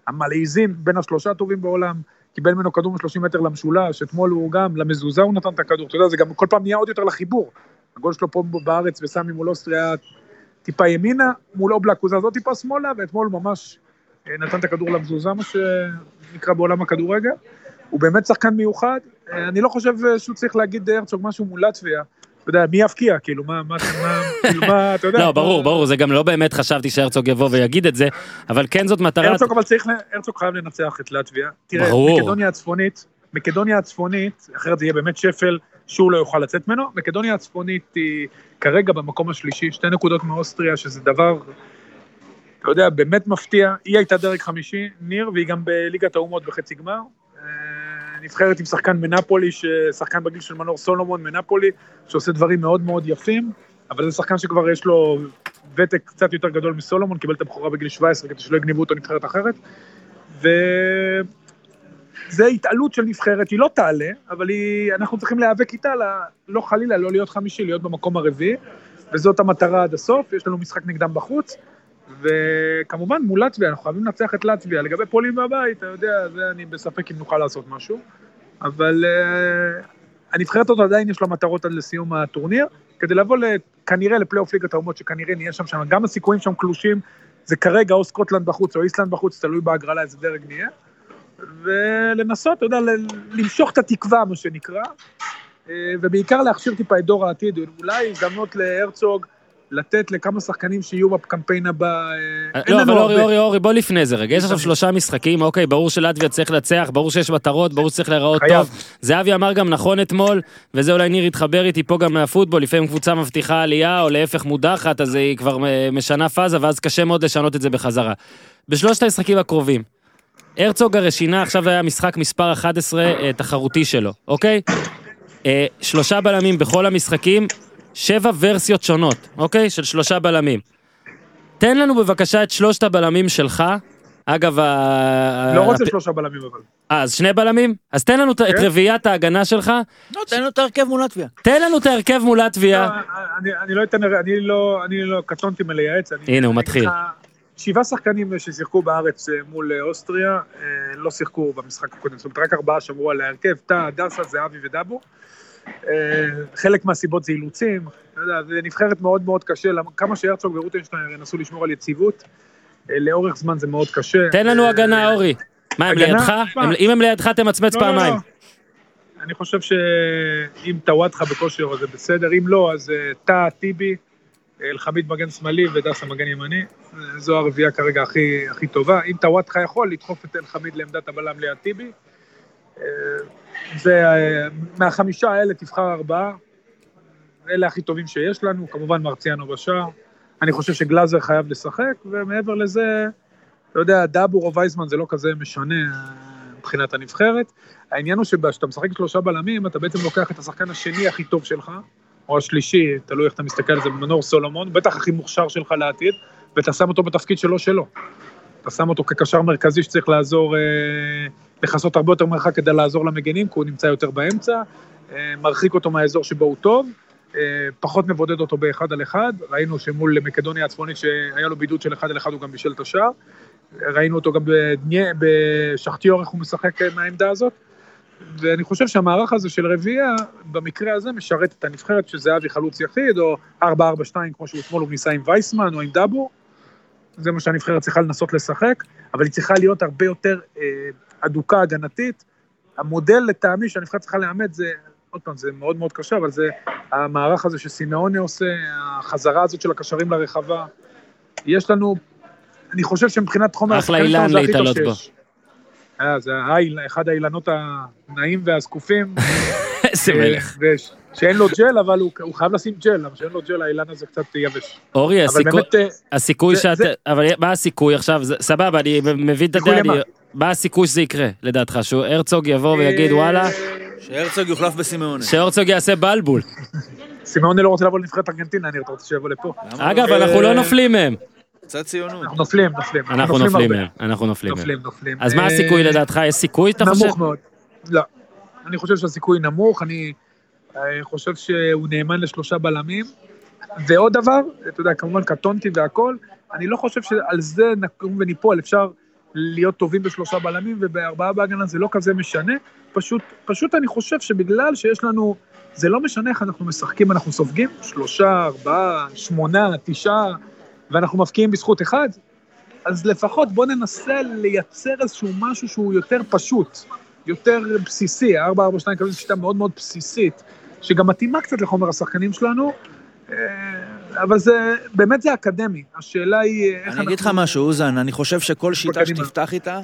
המלעיזים, בין השלושה הטובים בעולם, קיבל ממנו כדור מ-30 מטר למשולש, אתמול הוא גם, למזוזה הוא נתן את הכדור, אתה יודע, זה גם כל פעם נהיה עוד יותר לחיבור. הגול שלו פה בארץ וסמי מול אוסטריה טיפה ימינה, מול אובלק הוא זז עוד טיפה שמאלה, ואתמול ממש נתן את הכדור למזוזה, מה שנקרא בעולם הכדורגל. הוא באמת שחקן מיוחד, אה, אני לא חושב אה, שהוא צריך להגיד אה, הרצוג משהו מול לטביה. אתה יודע, מי יבקיע, כאילו, מה, מה, כאילו, מה, אתה יודע. לא, ברור, ברור, זה גם לא באמת חשבתי שהרצוג יבוא ויגיד את זה, אבל כן זאת מטרת... הרצוג אבל צריך, הרצוג חייב לנצח את לטביה. תראה. מקדוניה הצפונית, מקדוניה הצפונית, אחרת זה יהיה באמת שפל שהוא לא יוכל לצאת ממנו. מקדוניה הצפונית היא כרגע במקום השלישי, שתי נקודות מאוסטריה, שזה דבר, אתה יודע, באמת מפתיע. היא הייתה דרג חמישי, ניר, והיא גם בליגת האומות בחצי גמר. אה, נבחרת עם שחקן מנפולי, שחקן בגיל של מנור סולומון מנפולי, שעושה דברים מאוד מאוד יפים, אבל זה שחקן שכבר יש לו ותק קצת יותר גדול מסולומון, קיבל את הבכורה בגיל 17 כדי שלא יגנבו אותו נבחרת אחרת. וזה התעלות של נבחרת, היא לא תעלה, אבל היא, אנחנו צריכים להיאבק איתה, ל- לא חלילה, לא להיות חמישי, להיות במקום הרביעי, וזאת המטרה עד הסוף, יש לנו משחק נגדם בחוץ, וכמובן מול לטביה, אנחנו חייבים לנצח את לטביה. לגבי פולין בבית, אתה יודע, זה אני בספק אם נוכל לעשות משהו, אבל uh, הנבחרת הזאת עדיין יש לה מטרות עד לסיום הטורניר, כדי לבוא כנראה לפלייאוף ליגת האומות, שכנראה נהיה שם שם, גם הסיכויים שם קלושים, זה כרגע או סקוטלנד בחוץ או איסלנד בחוץ, תלוי בהגרלה איזה דרג נהיה, ולנסות, אתה יודע, למשוך את התקווה, מה שנקרא, אה, ובעיקר להכשיר טיפה את דור העתיד, אולי הזדמנות להרצוג לתת לכמה שחקנים שיהיו בקמפיין הבא. אה, לא, אבל אורי. אורי, אורי, בוא לפני זה רגע. יש עכשיו. שלושה משחקים, אוקיי, ברור שלטביה צריך לנצח, ברור שיש מטרות, ברור שצריך להיראות. טוב. זהבי אמר גם נכון אתמול, וזה אולי ניר יתחבר איתי פה גם מהפוטבול, לפעמים קבוצה מבטיחה עלייה, או להפך מודחת, אז היא כבר אה, משנה פאזה, ואז קשה מאוד לשנות את זה בחזרה. בשלושת המשחקים הקרובים, הרצוג הרי שינה, עכשיו היה משחק מספר 11 אה, תחרותי שלו, אוקיי? שלושה בלמים בכל המשחקים, שבע ורסיות שונות, אוקיי? של שלושה בלמים. תן לנו בבקשה את שלושת הבלמים שלך. אגב, ה... לא רוצה הפ- שלושה בלמים אבל. אה, אז שני בלמים? אז תן לנו את- את כן. רביעיית ההגנה שלך, לא, תן לו את ההרכב מול לטביה. תן לנו את ההרכב מול לא, לטביה. אני- אני לא אתן, אני לא, אני לא קטונתי מלייעץ. הנה, הוא אני מתחיל. שבעה שחקנים ששיחקו בארץ אה, מול אה, אוסטריה, אה, לא שיחקו במשחק הקודם, זאת אומרת רק ארבעה שמרו על ההרכב, טאה, הדסה, זהבי ודאבו. אה, חלק מהסיבות זה אילוצים, אתה יודע, זה נבחרת מאוד מאוד קשה, כמה שהרצוג ורוטנשטיין ינסו לשמור על יציבות, אה, לאורך זמן זה מאוד קשה. תן לנו אה, הגנה, אורי. מה, הם? לידך? אם הם לידך, תמצמץ לא, לא, פעמיים. לא. אני חושב שאם טוואטחה בכושר זה בסדר, אם לא, אז טאה, טיבי, אלחמיד מגן שמאלי ודסה מגן ימני. זו הרביעייה כרגע הכי, הכי טובה. אם טוואטחה יכול, לדחוף את אלחמיד לעמדת הבלם ליד טיבי. אה, זה, אה, מהחמישה האלה תבחר ארבעה. אלה הכי טובים שיש לנו, כמובן מרציאנו בשער. אני חושב שגלאזר חייב לשחק, ומעבר לזה, אתה יודע, דאבור או וייסמן זה לא כזה משנה אה, מבחינת הנבחרת. העניין הוא שכשאתה משחק שלושה בלמים, אתה בעצם לוקח את השחקן השני הכי טוב שלך, או השלישי, תלוי איך אתה מסתכל על זה, מנור סולומון, בטח הכי מוכשר שלך לעתיד, ואתה שם אותו בתפקיד שלו שלו. אתה שם אותו כקשר מרכזי שצריך לעזור, אה, לכסות הרבה יותר מרחק כדי לעזור למגנים, כי הוא נמצא יותר באמצע, אה, מרחיק אותו מהאזור שבו הוא טוב, אה, פחות מבודד אותו באחד על אחד, ראינו שמול מקדוניה הצפונית שהיה לו בידוד של אחד על אחד הוא גם בישל את השער, ראינו אותו גם בדניה- בשחטיור איך הוא משחק מהעמדה הזאת, ואני חושב שהמערך הזה של רביעייה, במקרה הזה משרת את הנבחרת שזהבי חלוץ יחיד, או 4-4-2 כמו שהוא אתמול הוא ניסה עם וייסמן או עם דאבור, זה מה שהנבחרת צריכה לנסות לשחק, אבל היא צריכה להיות הרבה יותר אה, אדוקה הגנתית. המודל לטעמי שהנבחרת צריכה לאמץ זה, עוד פעם, זה מאוד מאוד קשה, אבל זה המערך הזה שסימאונה עושה, החזרה הזאת של הקשרים לרחבה. יש לנו, אני חושב שמבחינת חומר אחלה השחקנים שלנו אילן זה הכי טוב להתעלות בו. אה, זה אחד האילנות הנעים והזקופים. איזה מלך. אה, שאין לו ג'ל, אבל הוא הוא חייב לשים ג'ל, למה שאין לו ג'ל, האילן הזה קצת יבש. אורי, אבל הסיכוי... באמת, אה, הסיכוי זה- שאת... זה- אבל מה הסיכוי עכשיו? זה- סבבה, אני מבין את הדעה. אני- מה הסיכוי שזה יקרה, לדעתך? שהוא הרצוג יבוא ויגיד אה, וואלה, שהרצוג יוחלף בסימאונה. שהרצוג יעשה בלבול. סימאונה לא רוצה לבוא לנבחרת ארגנטינה, אני רוצה שיבוא לפה. אגב, לא? אנחנו לא נופלים מהם. קצת ציונות. אנחנו נופלים, נופלים. אנחנו נופלים. מהם. אנחנו נופלים מהם. אז מה אה, הסיכוי לדעתך? יש סיכוי, אתה חושב? נמוך מאוד. לא. אני חושב שהסיכוי נמוך, אני אה, חושב שהוא נאמן לשלושה בלמים. ועוד דבר, אתה יודע, כמובן קטונתי והכל, אני לא חושב שעל זה נקום וניפול, אפשר להיות טובים בשלושה בלמים ובארבעה בהגנה זה לא כזה משנה, פשוט, פשוט אני חושב שבגלל שיש לנו, זה לא משנה איך אנחנו משחקים, אנחנו סופגים שלושה, ארבעה, שמונה, תשעה, ואנחנו מבקיעים בזכות אחד, אז לפחות בוא ננסה לייצר איזשהו משהו שהוא יותר פשוט, יותר בסיסי, ה-442 כזאת שיטה מאוד מאוד בסיסית, שגם מתאימה קצת לחומר השחקנים שלנו, אה, אבל זה, באמת זה אקדמי, השאלה היא איך אני אגיד לך משהו, אוזן, אני חושב שכל שיטה. שתפתח איתה,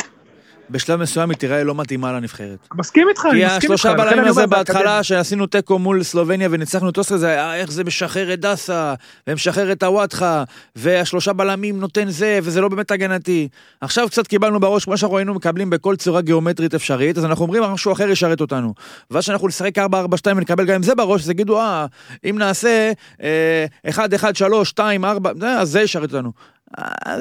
בשלב מסוים היא תיראה לא מתאימה לנבחרת. מסכים איתך, אני כי מסכים איתך. השלושה לכן בלמים הזה בהתחלה. שעשינו תיקו מול סלובניה וניצחנו את אוסטריה, זה היה איך זה משחרר את דסה, ומשחרר את הוואטחה, והשלושה בלמים נותן זה, וזה לא באמת הגנתי. עכשיו קצת קיבלנו בראש, כמו שאנחנו היינו מקבלים בכל צורה גיאומטרית אפשרית, אז אנחנו אומרים משהו אחר ישרת אותנו. ואז שאנחנו נשחק 4-4-2 ונקבל גם עם זה בראש, אז יגידו, אה, אם נעשה אה, 1, 1, 3, 2, 4, זה, אז זה ישרת אותנו.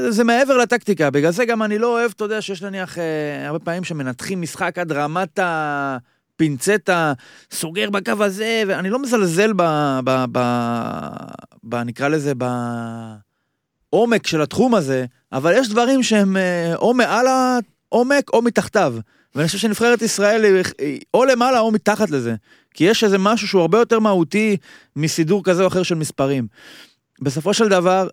זה מעבר לטקטיקה, בגלל זה גם אני לא אוהב, אתה יודע, שיש נניח אה, הרבה פעמים שמנתחים משחק עד רמת הפינצטה, סוגר בקו הזה, ואני לא מזלזל ב... ב, ב, ב נקרא לזה, בעומק של התחום הזה, אבל יש דברים שהם אה, או מעל העומק או מתחתיו. ואני חושב שנבחרת ישראל היא או למעלה או מתחת לזה. כי יש איזה משהו שהוא הרבה יותר מהותי מסידור כזה או אחר של מספרים. בסופו של דבר,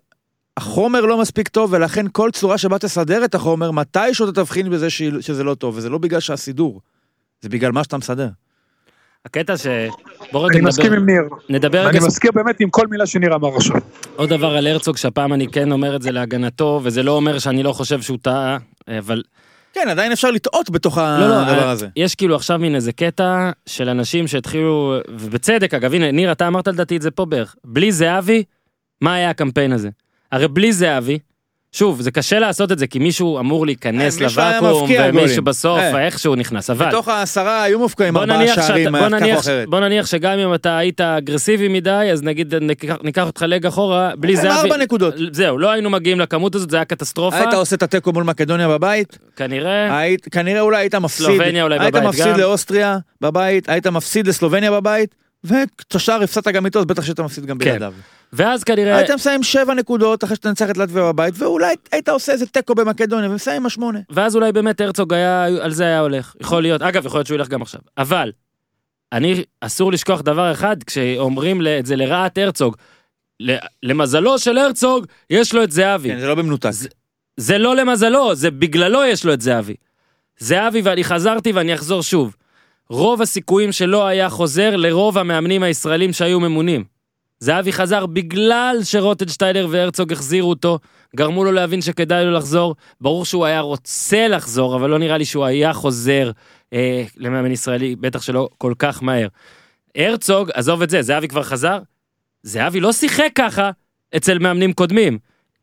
החומר לא מספיק טוב, ולכן כל צורה שבה תסדר את החומר, מתישהו אתה תבחין בזה שזה לא טוב, וזה לא בגלל שהסידור, זה בגלל מה שאתה מסדר. הקטע ש... בוא רגע אני מסכים נדבר, עם ניר. נדבר רגע מסכים באמת עם כל מילה שניר אמר עכשיו. עוד דבר על הרצוג, שהפעם אני כן אומר את זה להגנתו, וזה לא אומר שאני לא חושב שהוא טעה, אבל כן, עדיין אפשר לטעות בתוך לא, לא, הדבר אה, הזה. יש כאילו עכשיו מין איזה קטע של אנשים שהתחילו, ובצדק אגב, הנה, ניר, אתה אמרת לדעתי את זה פה בערך, בלי זהבי, מה היה הקמפיין הזה? הרי בלי זהבי, שוב, זה קשה לעשות את זה, כי מישהו אמור להיכנס אה, לוואקום, ומישהו. בסוף, אה. איכשהו נכנס, אבל... בתוך העשרה היו מופקעים ארבעה שערים, ככה או נניח, אחרת. בוא נניח שגם אם אתה היית אגרסיבי מדי, אז נגיד ניקח, אותך לג אחורה, בלי זהבי... ארבע נקודות. זהו, לא היינו מגיעים לכמות הזאת, זה היה קטסטרופה. היית עושה את התיקו מול מקדוניה בבית, כנראה, היית, כנראה אולי היית מפסיד, סלובניה אולי היית בבית מפסיד גם. לאוסטריה בבית, היית מפסיד לסלובניה בבית, ואת השאר הפסדת גם איתו, אז בטח שהיית מפסיד גם כן. בלעדיו. ואז כנראה... היית מסיים שבע נקודות אחרי שתנצח את לטביה בבית, ואולי היית עושה איזה תיקו במקדוניה ומסיים עם השמונה. ואז אולי באמת הרצוג היה, על זה היה הולך. יכול להיות, אגב, יכול להיות שהוא ילך גם עכשיו. אבל, אני, אסור לשכוח דבר אחד, כשאומרים את זה לרעת הרצוג, למזלו של הרצוג, יש לו את זהבי. כן, זה לא במנותק. זה- זה לא למזלו, זה בגללו יש לו את זהבי. זהבי, ואני חזרתי ואני אחזור שוב. רוב הסיכויים שלא היה חוזר לרוב המאמנים הישראלים שהיו ממונים. זהבי חזר בגלל שרוטנשטיינר והרצוג החזירו אותו, גרמו לו להבין שכדאי לו לחזור. ברור שהוא היה רוצה לחזור, אבל לא נראה לי שהוא היה חוזר אה, למאמן ישראלי, בטח שלא כל כך מהר. הרצוג, עזוב את זה, זהבי כבר חזר? זהבי לא שיחק ככה אצל מאמנים קודמים.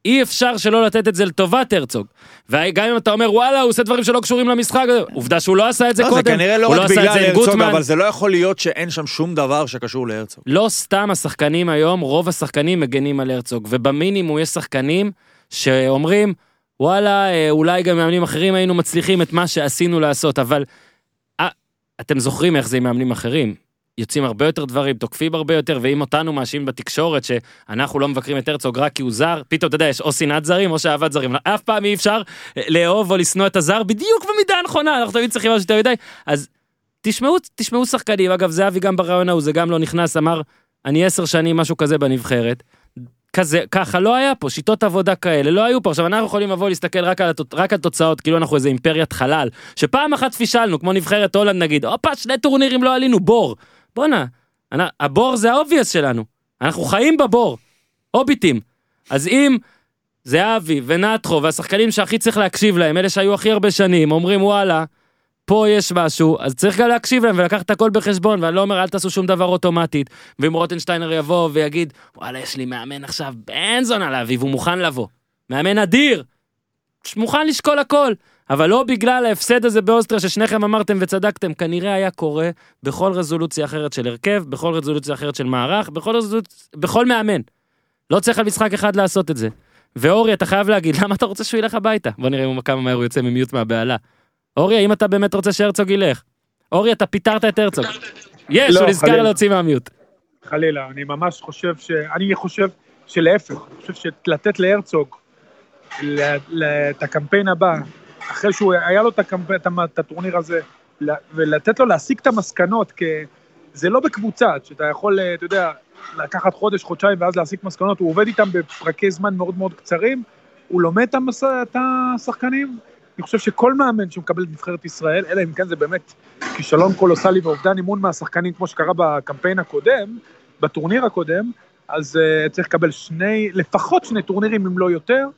אי אפשר שלא לתת את זה לטובת הרצוג. וגם אם אתה אומר וואלה הוא עושה דברים שלא קשורים למשחק, עובדה שהוא לא עשה את זה לא, קודם. זה כנראה לא הוא רק בגלל הרצוג, גוטמן. אבל זה לא יכול להיות שאין שם שום דבר שקשור להרצוג. לא סתם השחקנים היום, רוב השחקנים מגנים על הרצוג, ובמינימום יש שחקנים שאומרים, וואלה, אה, אולי גם מאמנים אחרים היינו מצליחים את מה שעשינו לעשות, אבל אה, אתם זוכרים איך זה עם מאמנים אחרים. יוצאים הרבה יותר דברים, תוקפים הרבה יותר, ואם אותנו מאשימים בתקשורת שאנחנו לא מבקרים את הרצוג רק כי הוא זר, פתאום אתה יודע, יש או שנאת זרים או שאהבת זרים. אף פעם אי אפשר אה, לאהוב או לשנוא את הזר בדיוק במידה הנכונה, אנחנו תמיד צריכים משהו יותר מדי. אז תשמעו, תשמעו שחקנים, אגב זהבי גם ברעיון ההוא, זה גם לא נכנס, אמר, אני עשר שנים משהו כזה בנבחרת. כזה, ככה לא היה פה, שיטות עבודה כאלה לא היו פה. עכשיו אנחנו יכולים לבוא להסתכל רק על, התוצ... רק על תוצאות, כאילו אנחנו איזה אימפריית חלל, שפעם אחת פישלנו, כמו נבחרת הולנד נגיד, הופה, שני טורנירים לא עלינו, בור. בואנה, אנ- הבור זה ה obvious שלנו, אנחנו חיים בבור, הוביטים. אז אם זהבי ונטחו והשחקנים שהכי צריך להקשיב להם, אלה שהיו הכי הרבה שנים, אומרים וואלה, פה יש משהו, אז צריך גם להקשיב להם ולקחת הכל בחשבון, ואני לא אומר אל תעשו שום דבר אוטומטית. ואם רוטנשטיינר יבוא ויגיד, וואלה, יש לי מאמן עכשיו בן זונה להביא, והוא מוכן לבוא. מאמן אדיר! מוכן לשקול הכל. אבל לא בגלל ההפסד הזה באוסטריה ששניכם אמרתם וצדקתם, כנראה היה קורה בכל רזולוציה אחרת של הרכב, בכל רזולוציה אחרת של מערך, בכל רזולוציה, בכל מאמן. לא צריך על משחק אחד לעשות את זה. ואורי, אתה חייב להגיד, למה אתה רוצה שהוא ילך הביתה? בוא נראה כמה מהר הוא יוצא ממיוט מהבהלה. אורי, האם אתה באמת רוצה שהרצוג ילך? אורי, אתה פיטרת את הרצוג. יש, לא, הוא נזכר. להוציא מהמיוט. חלילה, אני ממש חושב ש... אני חושב שלהפך, אני חושב שלתת להרצוג את הקמפיין הבא, אחרי שהוא היה לו את, הקמפיין, את הטורניר הזה, ולתת לו להסיק את המסקנות, כי זה לא בקבוצה, שאתה יכול, אה, אתה יודע, לקחת חודש, חודשיים ואז להסיק מסקנות, הוא עובד איתם בפרקי זמן מאוד מאוד קצרים, הוא לומד את, המס... את השחקנים. אני חושב שכל מאמן שמקבל את נבחרת ישראל, אלא אם כן זה באמת כישלון קולוסלי ואובדן אימון מהשחקנים, כמו שקרה בקמפיין הקודם, בטורניר הקודם, אז uh, צריך לקבל שני, לפחות שני טורנירים, אם לא יותר,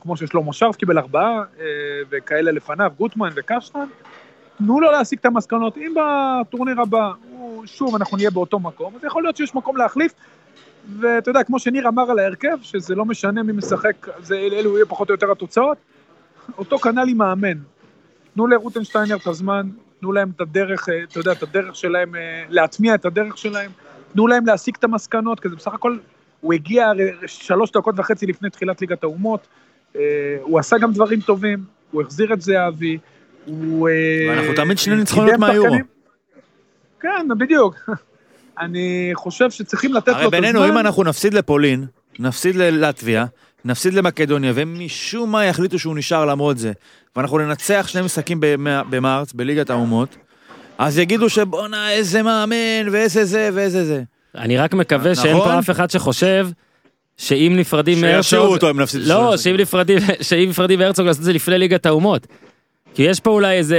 כמו ששלמה שרף קיבל ארבעה, uh, וכאלה לפניו, גוטמן וקשטן. תנו לו להסיק את המסקנות. אם בטורניר הבא, שוב, אנחנו נהיה באותו מקום, אז יכול להיות שיש מקום להחליף. ואתה יודע, כמו שניר אמר על ההרכב, שזה לא משנה מי משחק, זה, אלו יהיו פחות או יותר התוצאות, אותו כנ"ל עם מאמן. תנו לרוטנשטיינר את הזמן, תנו להם את הדרך, אה, אתה יודע, את הדרך שלהם, אה, להטמיע את הדרך שלהם, תנו להם להסיק את המסקנות, כי זה בסך הכל, הוא הגיע הרי שלוש דקות וחצי לפני תחילת ליגת האומות, אה, הוא עשה גם דברים טובים, הוא החזיר את זהבי, הוא... אה, ואנחנו תמיד שני ניצחונות מהיורו. כן, בדיוק. אני חושב שצריכים לתת לו את הרי הזמן. בינינו, אם אנחנו נפסיד לפולין, נפסיד ללטביה, נפסיד למקדוניה, והם משום מה יחליטו שהוא נשאר למרות זה, ואנחנו ננצח שני משחקים במ- במרץ, בליגת האומות, אז יגידו שבואנה איזה מאמן, ואיזה זה, ואיזה זה. אני רק מקווה שאין נכון? פה אף אחד שחושב שאם נפרדים שישאירו מהרצוג... אותו אם נפסיד לא. שאם נפרדים, שאם נפרדים מהרצוג לעשות את זה לפני ליגת האומות. כי יש פה אולי איזה...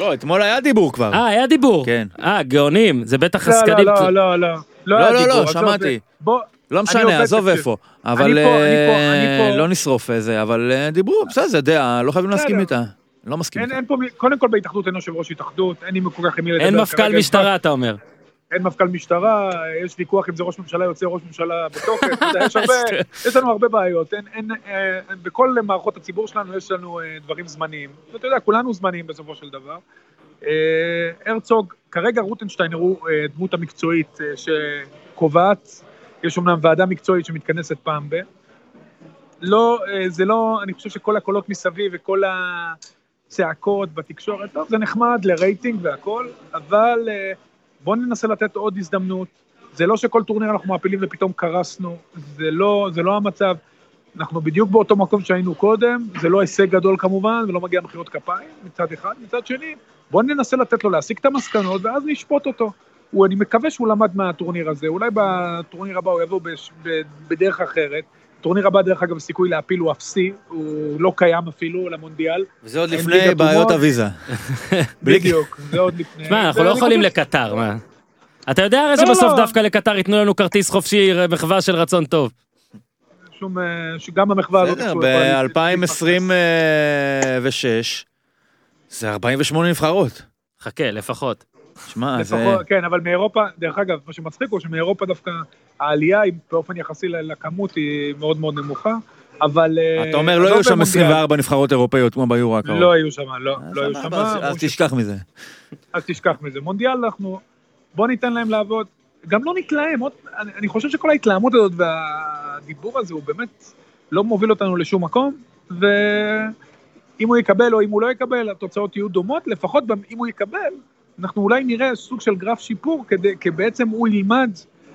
לא, אתמול היה דיבור כבר. אה, היה דיבור. כן. אה, גאונים, זה בטח לא, עסקנים. לא, לא, לא, לא. לא, היה לא, דיבור, לא, עזוב, שמעתי. בוא, לא משנה, עזוב. איפה. אני אבל פה, אני פה, אה, אני פה. לא נשרוף איזה, אבל אה, דיברו, בסדר, זה דעה, לא חייבים להסכים. איתה. לא מסכים אין, איתה. קודם כל בהתאחדות אין יושב ראש התאחדות, אין לי כל כך עם מי לדבר. אין מפכ"ל משטרה, אתה אומר. אין מפכ"ל משטרה, יש ויכוח אם זה ראש ממשלה יוצא ראש ממשלה בתוקף, יש הרבה, יש לנו הרבה בעיות, אין, אין, אה, בכל מערכות הציבור שלנו יש לנו אה, דברים זמניים, ואתה יודע, כולנו זמניים בסופו של דבר. אה, הרצוג, כרגע רוטנשטיינר הוא אה, דמות המקצועית אה, שקובעת, יש אמנם ועדה מקצועית שמתכנסת פעם ב... לא, אה, זה לא, אני חושב שכל הקולות מסביב וכל הצעקות בתקשורת, טוב, זה נחמד לרייטינג והכל, אבל אה, בואו ננסה לתת עוד הזדמנות. זה לא שכל טורניר אנחנו מעפילים ופתאום קרסנו, זה לא, זה לא המצב. אנחנו בדיוק באותו מקום שהיינו קודם, זה לא הישג גדול כמובן, ולא מגיע מחיאות כפיים מצד אחד, מצד שני, בואו ננסה לתת לו להסיק את המסקנות, ואז נשפוט אותו. הוא, אני מקווה שהוא למד מהטורניר הזה, אולי בטורניר הבא הוא יבוא בש, ב, בדרך אחרת. טורניר הבא, דרך אגב, הסיכוי להפיל הוא אפסי, הוא לא קיים אפילו למונדיאל. וזה עוד לפני בעיות. הוויזה. בדיוק, זה עוד לפני. תשמע, אנחנו לא יכולים לקטר, מה? אתה יודע הרי לא, שבסוף לא. דווקא לקטר ייתנו לנו כרטיס חופשי מחווה של רצון טוב. שום, אה, שגם המחווה הזאת... בסדר, שהוא יכול ב-2026 זה 48 נבחרות. חכה, לפחות. שמע, זה... כן, אבל מאירופה, דרך אגב, מה שמצחיק הוא שמאירופה דווקא העלייה היא באופן יחסי לכמות היא מאוד מאוד נמוכה, אבל... אה, אתה אומר, לא עזוב יהיו שם במונדיאל. 24 נבחרות אירופאיות כמו ביורו הקרוב. לא יהיו שם, לא, אז לא יהיו סבבה, שם. אז- תשכח מזה. אז תשכח מזה. מונדיאל אנחנו, בוא ניתן להם לעבוד. גם לא נתלהם, עוד, אני, אני חושב שכל ההתלהמות הזאת והדיבור הזה הוא באמת לא מוביל אותנו לשום מקום, ואם הוא יקבל או אם הוא לא יקבל, התוצאות יהיו דומות, לפחות אם הוא יקבל, אנחנו אולי נראה סוג של גרף שיפור, כדי, כי בעצם הוא ילמד,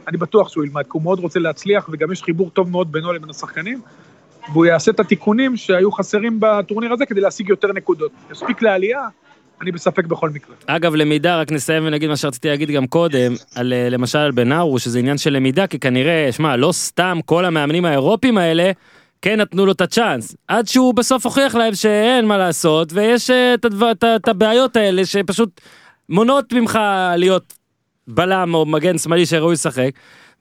אני בטוח שהוא ילמד, כי הוא מאוד רוצה להצליח, וגם יש חיבור טוב מאוד בינו לבין השחקנים, והוא יעשה את התיקונים שהיו חסרים בטורניר הזה כדי להשיג יותר נקודות. יספיק לעלייה, אני בספק בכל מקרה. אגב, למידה, רק נסיים ונגיד מה שרציתי להגיד גם קודם, על, אה, למשל על בנארו, שזה עניין של למידה, כי כנראה, שמע, לא סתם כל המאמנים האירופים האלה, כן נתנו לו את הצ'אנס. עד שהוא בסוף הוכיח להם שאין מה לעשות, ויש אה, את, הבעיות האלה שפשוט מונעות ממך להיות בלם או מגן שמאלי שראוי לשחק.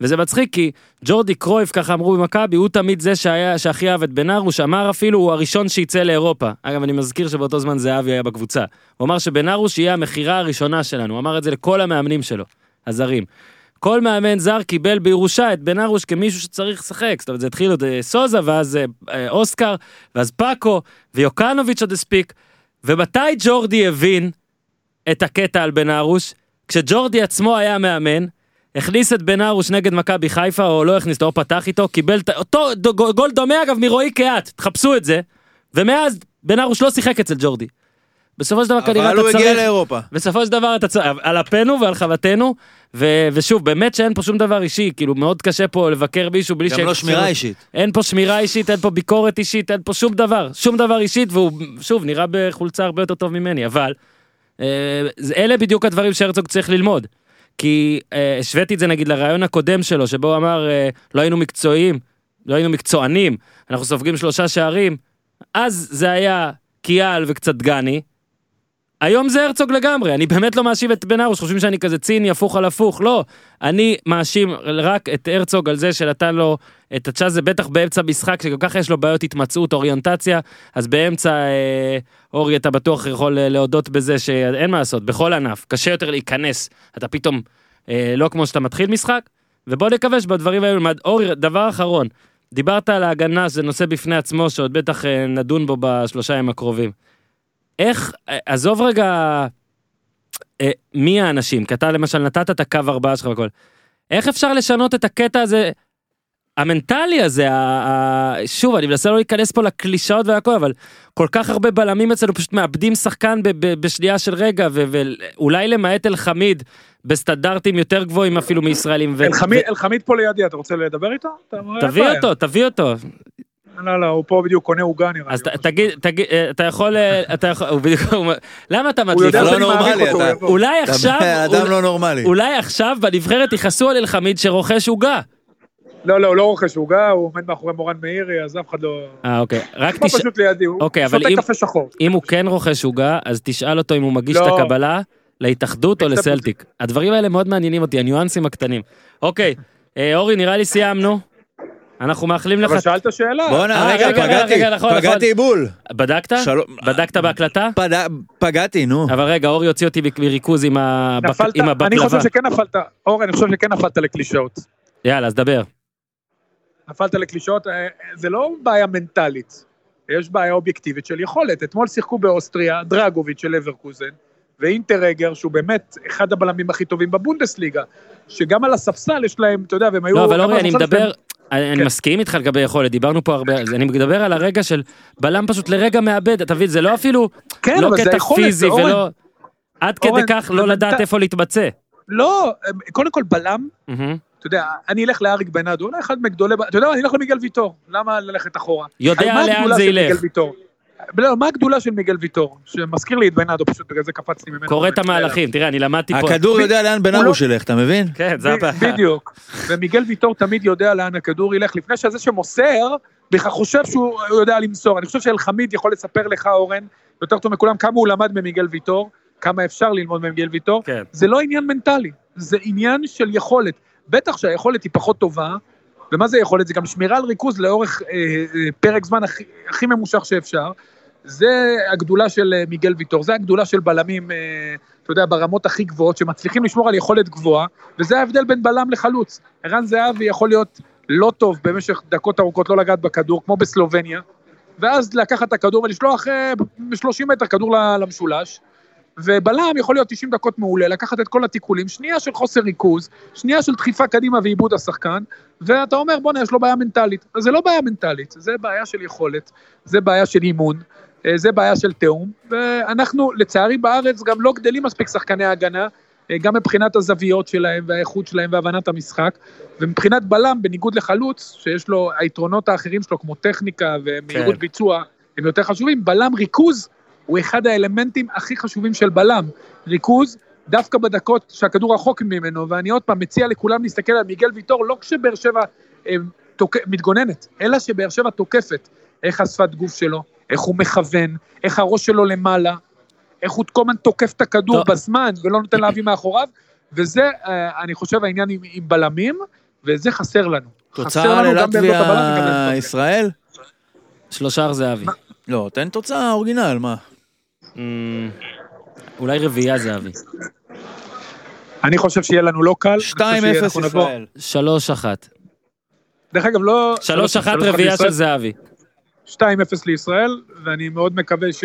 וזה מצחיק כי ג'ורדי קרויף ככה אמרו במכבי הוא תמיד זה שהיה שהכי אהב את בנארוש אמר אפילו הוא הראשון שיצא לאירופה אגב אני מזכיר שבאותו זמן זהבי היה בקבוצה הוא אמר שבנארוש יהיה המכירה הראשונה שלנו הוא אמר את זה לכל המאמנים שלו הזרים. כל מאמן זר קיבל בירושה את בנארוש כמישהו שצריך לשחק זאת אומרת זה התחיל עוד אה, סוזה ואז אה, אה, אוסקר ואז פאקו ויוקנוביץ' עוד הספיק ומתי ג'ורדי הבין את הקטע על בנארוש כשג'ורדי עצמו היה מאמן הכניס את בן ארוש נגד מכבי חיפה או לא הכניס או פתח איתו, קיבל את אותו גול דומה אגב מרועי קהת, תחפשו את זה, ומאז בן ארוש לא שיחק אצל ג'ורדי. בסופו של דבר כנראה אבל הוא אתה הגיע צריך, לאירופה. בסופו של דבר אתה צריך, על אפנו ועל חוותנו, ו- ושוב באמת שאין פה שום דבר אישי, כאילו מאוד קשה פה לבקר מישהו בלי גם ש- לא שמירה אישית. אין פה שמירה אישית, אין פה ביקורת אישית, אין פה שום דבר, שום דבר אישית, והוא שוב נראה בחולצה הרבה יותר טוב ממני, אבל אלה בדיוק הדברים שהרצוג צריך ללמוד. כי אה, השוויתי את זה נגיד לרעיון הקודם שלו, שבו הוא אמר אה, לא היינו מקצועיים, לא היינו מקצוענים, אנחנו סופגים שלושה שערים, אז זה היה קיאל וקצת דגני. היום זה הרצוג לגמרי, אני באמת לא מאשים את בן ארוש, חושבים שאני כזה ציני, הפוך על הפוך, לא. אני מאשים רק את הרצוג על זה שנתן לו את הצ'אנס, זה בטח באמצע משחק, שגם ככה יש לו בעיות התמצאות, אוריינטציה, אז באמצע, אה, אורי, אתה בטוח יכול אה, להודות בזה שאין מה לעשות, בכל ענף, קשה יותר להיכנס, אתה פתאום, אה, לא כמו שאתה מתחיל משחק, ובוא נקווה שבדברים האלו. אורי, דבר אחרון, דיברת על ההגנה, שזה נושא בפני עצמו, שעוד בטח אה, נדון בו בשלושה ימים הקרובים. איך, עזוב רגע אה, מי האנשים, כי אתה למשל נתת את הקו ארבעה שלך והכל. איך אפשר לשנות את הקטע הזה, המנטלי הזה, ה- ה- שוב, אני מנסה לא להיכנס פה לקלישאות והכל, אבל כל כך הרבה בלמים אצלנו פשוט מאבדים שחקן ב- ב- בשנייה של רגע, ו- ואולי למעט אלחמיד, בסטנדרטים יותר גבוהים אפילו מישראלים. ו- אלחמיד- פה לידי, אתה רוצה לדבר איתו? תביא. אותו, תביא אותו. לא, לא, הוא פה בדיוק קונה עוגה נראה לי. אז. תגיד, תגיד, אה, אתה יכול, אה, אתה יכול, הוא בדיוק, הוא למה אתה הוא מדליק? יודע לא שאני מעריך נורמלי, אותו, אתה- הוא. אולי עכשיו, אדם לא נורמלי. אולי עכשיו בנבחרת יכעסו על אלחמיד שרוכש עוגה. לא, לא, הוא לא רוכש עוגה, הוא עומד מאחורי מורן מאירי, אז אף אחד לא... אה, אוקיי. רק הוא תשאל, פשוט לידי, הוא אוקיי, אבל שותה אם- קפה שחור. אם הוא כן רוכש עוגה, אז תשאל אותו אם הוא מגיש לא. את הקבלה להתאחדות או. לסלטיק. הדברים האלה מאוד מעניינים אותי, הניואנסים הקטנים. אוקיי, אה, אורי, נראה לי סיימנו. אנחנו מאחלים לך... אבל שאלת שאלה. בואנה, אה, רגע, פגעתי, נכון, נכון. פגעתי בול. בדקת? בדקת בהקלטה? פגעתי, נו. אבל רגע, אורי הוציא אותי מריכוז עם הבק- נפלת, עם אני חושב הבקלבה. שכן נפלת, אורן, אני חושב שכן נפלת לקלישאות. יאללה, אז דבר. נפלת לקלישאות, אה, זה לא בעיה מנטלית, יש בעיה אובייקטיבית של יכולת. אתמול שיחקו באוסטריה דרגוביץ' של אברקוזן, ואינטרגר, שהוא באמת אחד הבלמים הכי טובים בבונדסליגה, שגם על הספסל יש להם, אתה יודע, והם היו... לא, אבל אורי, אני מדבר, אני כן. מסכים איתך לגבי יכולת, דיברנו פה הרבה, אז אני מדבר על הרגע של בלם פשוט לרגע מאבד, אתה מבין, זה לא אפילו, כן, לא זה קטע פיזי אורן. ולא... עד כדי אורן, כך זה לא לדעת איפה להתבצע. לא, קודם כל בלם, מהמם. אתה יודע, אני אלך לאריק בנאדו, אולי אחד מגדולי, אתה יודע אני אלך למיגל ויטור, למה ללכת אחורה? יודע לאן זה ילך. לא, מה הגדולה של מיגל ויטור? שמזכיר לי את בנאדו, פשוט בגלל זה קפצתי ממנו. קורא את המהלכים, תראה, אני למדתי פה. הכדור יודע לאן הוא לא- ילך, אתה מבין? כן, זה הבעיה. בדיוק. ומיגל ויטור תמיד יודע לאן הכדור ילך, לפני שזה שמוסר, בכלל חושב שהוא יודע למסור. אני חושב שאלחמיד יכול לספר לך, אורן, יותר טוב מכולם, כמה הוא למד ממיגל ויטור, כמה אפשר ללמוד ממיגל ויטור. כן. זה לא עניין מנטלי, זה עניין של יכולת. בטח שהיכולת היא פחות טובה, ומה זה יכולת? זה גם שמירה על ריכוז לאורך אה, אה, פרק זמן הכי, הכי ממושך שאפשר. זה הגדולה של אה, מיגל ויטור, זה הגדולה של בלמים, אה, אתה יודע, ברמות הכי גבוהות, שמצליחים לשמור על יכולת גבוהה, וזה ההבדל בין בלם לחלוץ. ערן זהבי יכול להיות לא טוב במשך דקות ארוכות לא לגעת בכדור, כמו בסלובניה, ואז לקחת את הכדור ולשלוח ב-30 מטר כדור למשולש, ובלם יכול להיות 90 דקות מעולה, לקחת את כל התיקולים, שנייה של חוסר ריכוז, שנייה של דחיפה קדימה ועיבוד השחקן, ואתה אומר, בואנה, יש לו בעיה מנטלית. אז זה לא בעיה מנטלית, זה בעיה של יכולת, זה בעיה של אימון, אה, זה בעיה של תיאום, ואנחנו, לצערי בארץ, גם לא גדלים מספיק שחקני הגנה, אה, גם מבחינת הזוויות שלהם והאיכות שלהם והבנת המשחק, ומבחינת בלם, בניגוד לחלוץ, שיש לו, היתרונות האחרים שלו, כמו טכניקה ומהירות כן. ביצוע, הם יותר חשובים, בלם ריכוז הוא אחד האלמנטים הכי חשובים של בלם. ריכוז, דווקא בדקות שהכדור רחוק ממנו, ואני עוד פעם מציע לכולם להסתכל על מיגל ויטור, לא כשבאר שבע אה, תוק... מתגוננת, אלא שבאר שבע תוקפת. איך השפת גוף שלו, איך הוא מכוון, איך הראש שלו למעלה, איך הוא כל הזמן תוקף את הכדור טוב. בזמן ולא נותן להביא מאחוריו, וזה, אה, אני חושב, העניין עם, עם בלמים, וזה חסר לנו. חסר תוצאה ללטביה. ישראל? שלושה זהבי. לא, תן תוצאה אורגינל, מה? אמ, אולי רביעייה זהבי. אני חושב שיהיה לנו לא קל. אני חושב 2-0 שאנחנו נבוא- ישראל. שלוש אחת. דרך אגב, לא... שלוש אחת שלוש רביעייה של זהבי. 2-0 לישראל, ואני מאוד מקווה ש...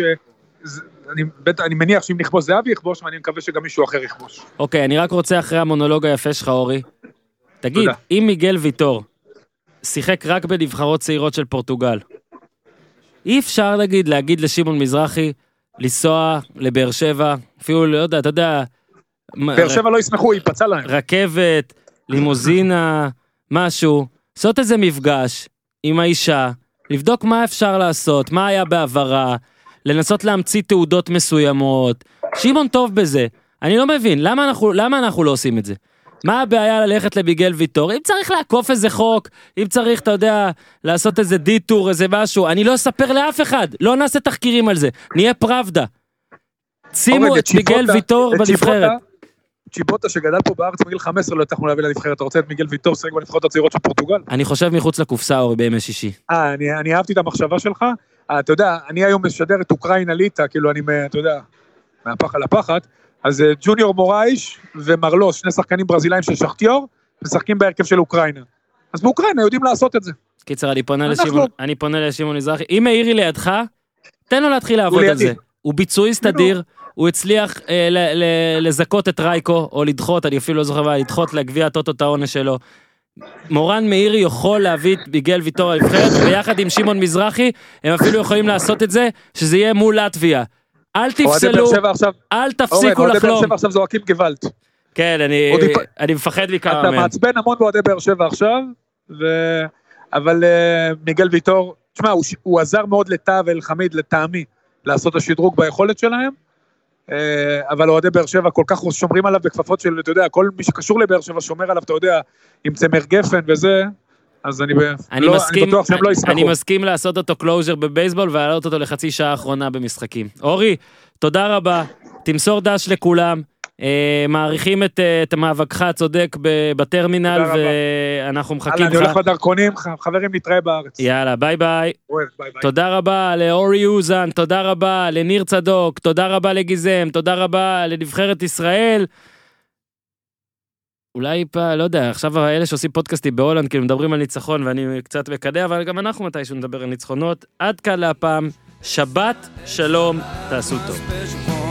אני, בטח, אני מניח שאם נכבוש זהבי יכבוש, ואני מקווה שגם מישהו אחר יכבוש. אוקיי, אני רק רוצה אחרי המונולוג היפה שלך, אורי. תגיד, תודה. אם מיגל ויטור שיחק רק בנבחרות צעירות של פורטוגל, אי אפשר להגיד, להגיד לשמעון מזרחי לנסוע לבאר שבע, אפילו, לא יודע, אתה יודע... באר שבע לא ישמחו, ייפצע להם. רכבת, לימוזינה, משהו, לעשות איזה מפגש עם האישה, לבדוק מה אפשר לעשות, מה היה בעברה, לנסות להמציא תעודות מסוימות. שמעון טוב בזה. אני לא מבין, למה אנחנו, למה אנחנו לא עושים את זה? מה הבעיה ללכת לביגל ויטור? אם צריך לעקוף איזה חוק, אם צריך, אתה יודע, לעשות איזה דיטור, איזה משהו, אני לא אספר לאף אחד, לא נעשה תחקירים על זה, נהיה פראבדה. שימו את ביגל ויטור בנבחרת. צ'יבוטה- שגדל פה בארץ בגיל 15 לא הצלחנו להביא לנבחרת. אתה רוצה את מיגל ויטור שיחק בנבחרות הצעירות של פורטוגל? אני חושב מחוץ לקופסה, אורי, בימי שישי. אה, אני, אני אהבתי את המחשבה שלך. אה, אתה יודע, אני היום משדר את אוקראינה ליטא, כאילו אני, אתה יודע, מהפח על הפחת. אז אה, ג'וניור מורייש ומרלוס, שני שחקנים ברזילאים של שחטיור, משחקים בהרכב של אוקראינה. אז באוקראינה יודעים לעשות את זה. קיצר, אני פונה אנחנו- לשמעון, אני פונה לשמעון מזרחי. אם מאירי לידך, תן לו להתחיל לעבוד על. זה. הוא ביצועיסט אדיר, הוא הצליח אה, ל- ל- לזכות את רייקו, או לדחות, אני אפילו לא זוכר מה, לדחות לגביע הטוטו את העונש שלו. מורן מאירי יכול להביא את ביגל ויטור לנבחרת, ביחד עם שמעון מזרחי, הם אפילו יכולים לעשות את זה, שזה יהיה מול לטביה. אל תפסלו, אל תפסיקו אוהדי באר לחלום. שבע עכשיו זועקים גוואלד. כן, אני- אני מפחד מכמה אתה מהם. מעצבן המון באוהדי באר שבע עכשיו, ו... אבל uh, מיגל ויטור, תשמע, הוא, הוא עזר מאוד לטאה ואלחמיד, לטעמי, לעשות את השדרוג ביכולת שלהם, אבל אוהדי באר שבע כל כך שומרים עליו בכפפות של, אתה יודע, כל מי שקשור לבאר שבע שומר עליו, אתה יודע, עם צמר גפן וזה, אז אני, אני לא, מסכים, אני בטוח שהם לא ישמחו. אני מסכים לעשות אותו closer בבייסבול ולהעלות אותו לחצי שעה האחרונה במשחקים. אורי, תודה רבה, תמסור דש לכולם. אה, מעריכים את, אה, את מאבקך הצודק בטרמינל. ואנחנו מחכים אני הולך לך. בדרכונים, ח- חברים, נתראה בארץ. יאללה, ביי ביי. תודה רבה לאורי אוזן, תודה רבה לניר צדוק, תודה רבה לגיזם, תודה רבה לנבחרת ישראל. אולי פעם, לא יודע, עכשיו האלה שעושים פודקאסטים בהולנד, כאילו מדברים על ניצחון ואני קצת מקדע, אבל גם אנחנו מתישהו נדבר על ניצחונות. עד כאן להפעם, שבת שלום, תעשו טוב.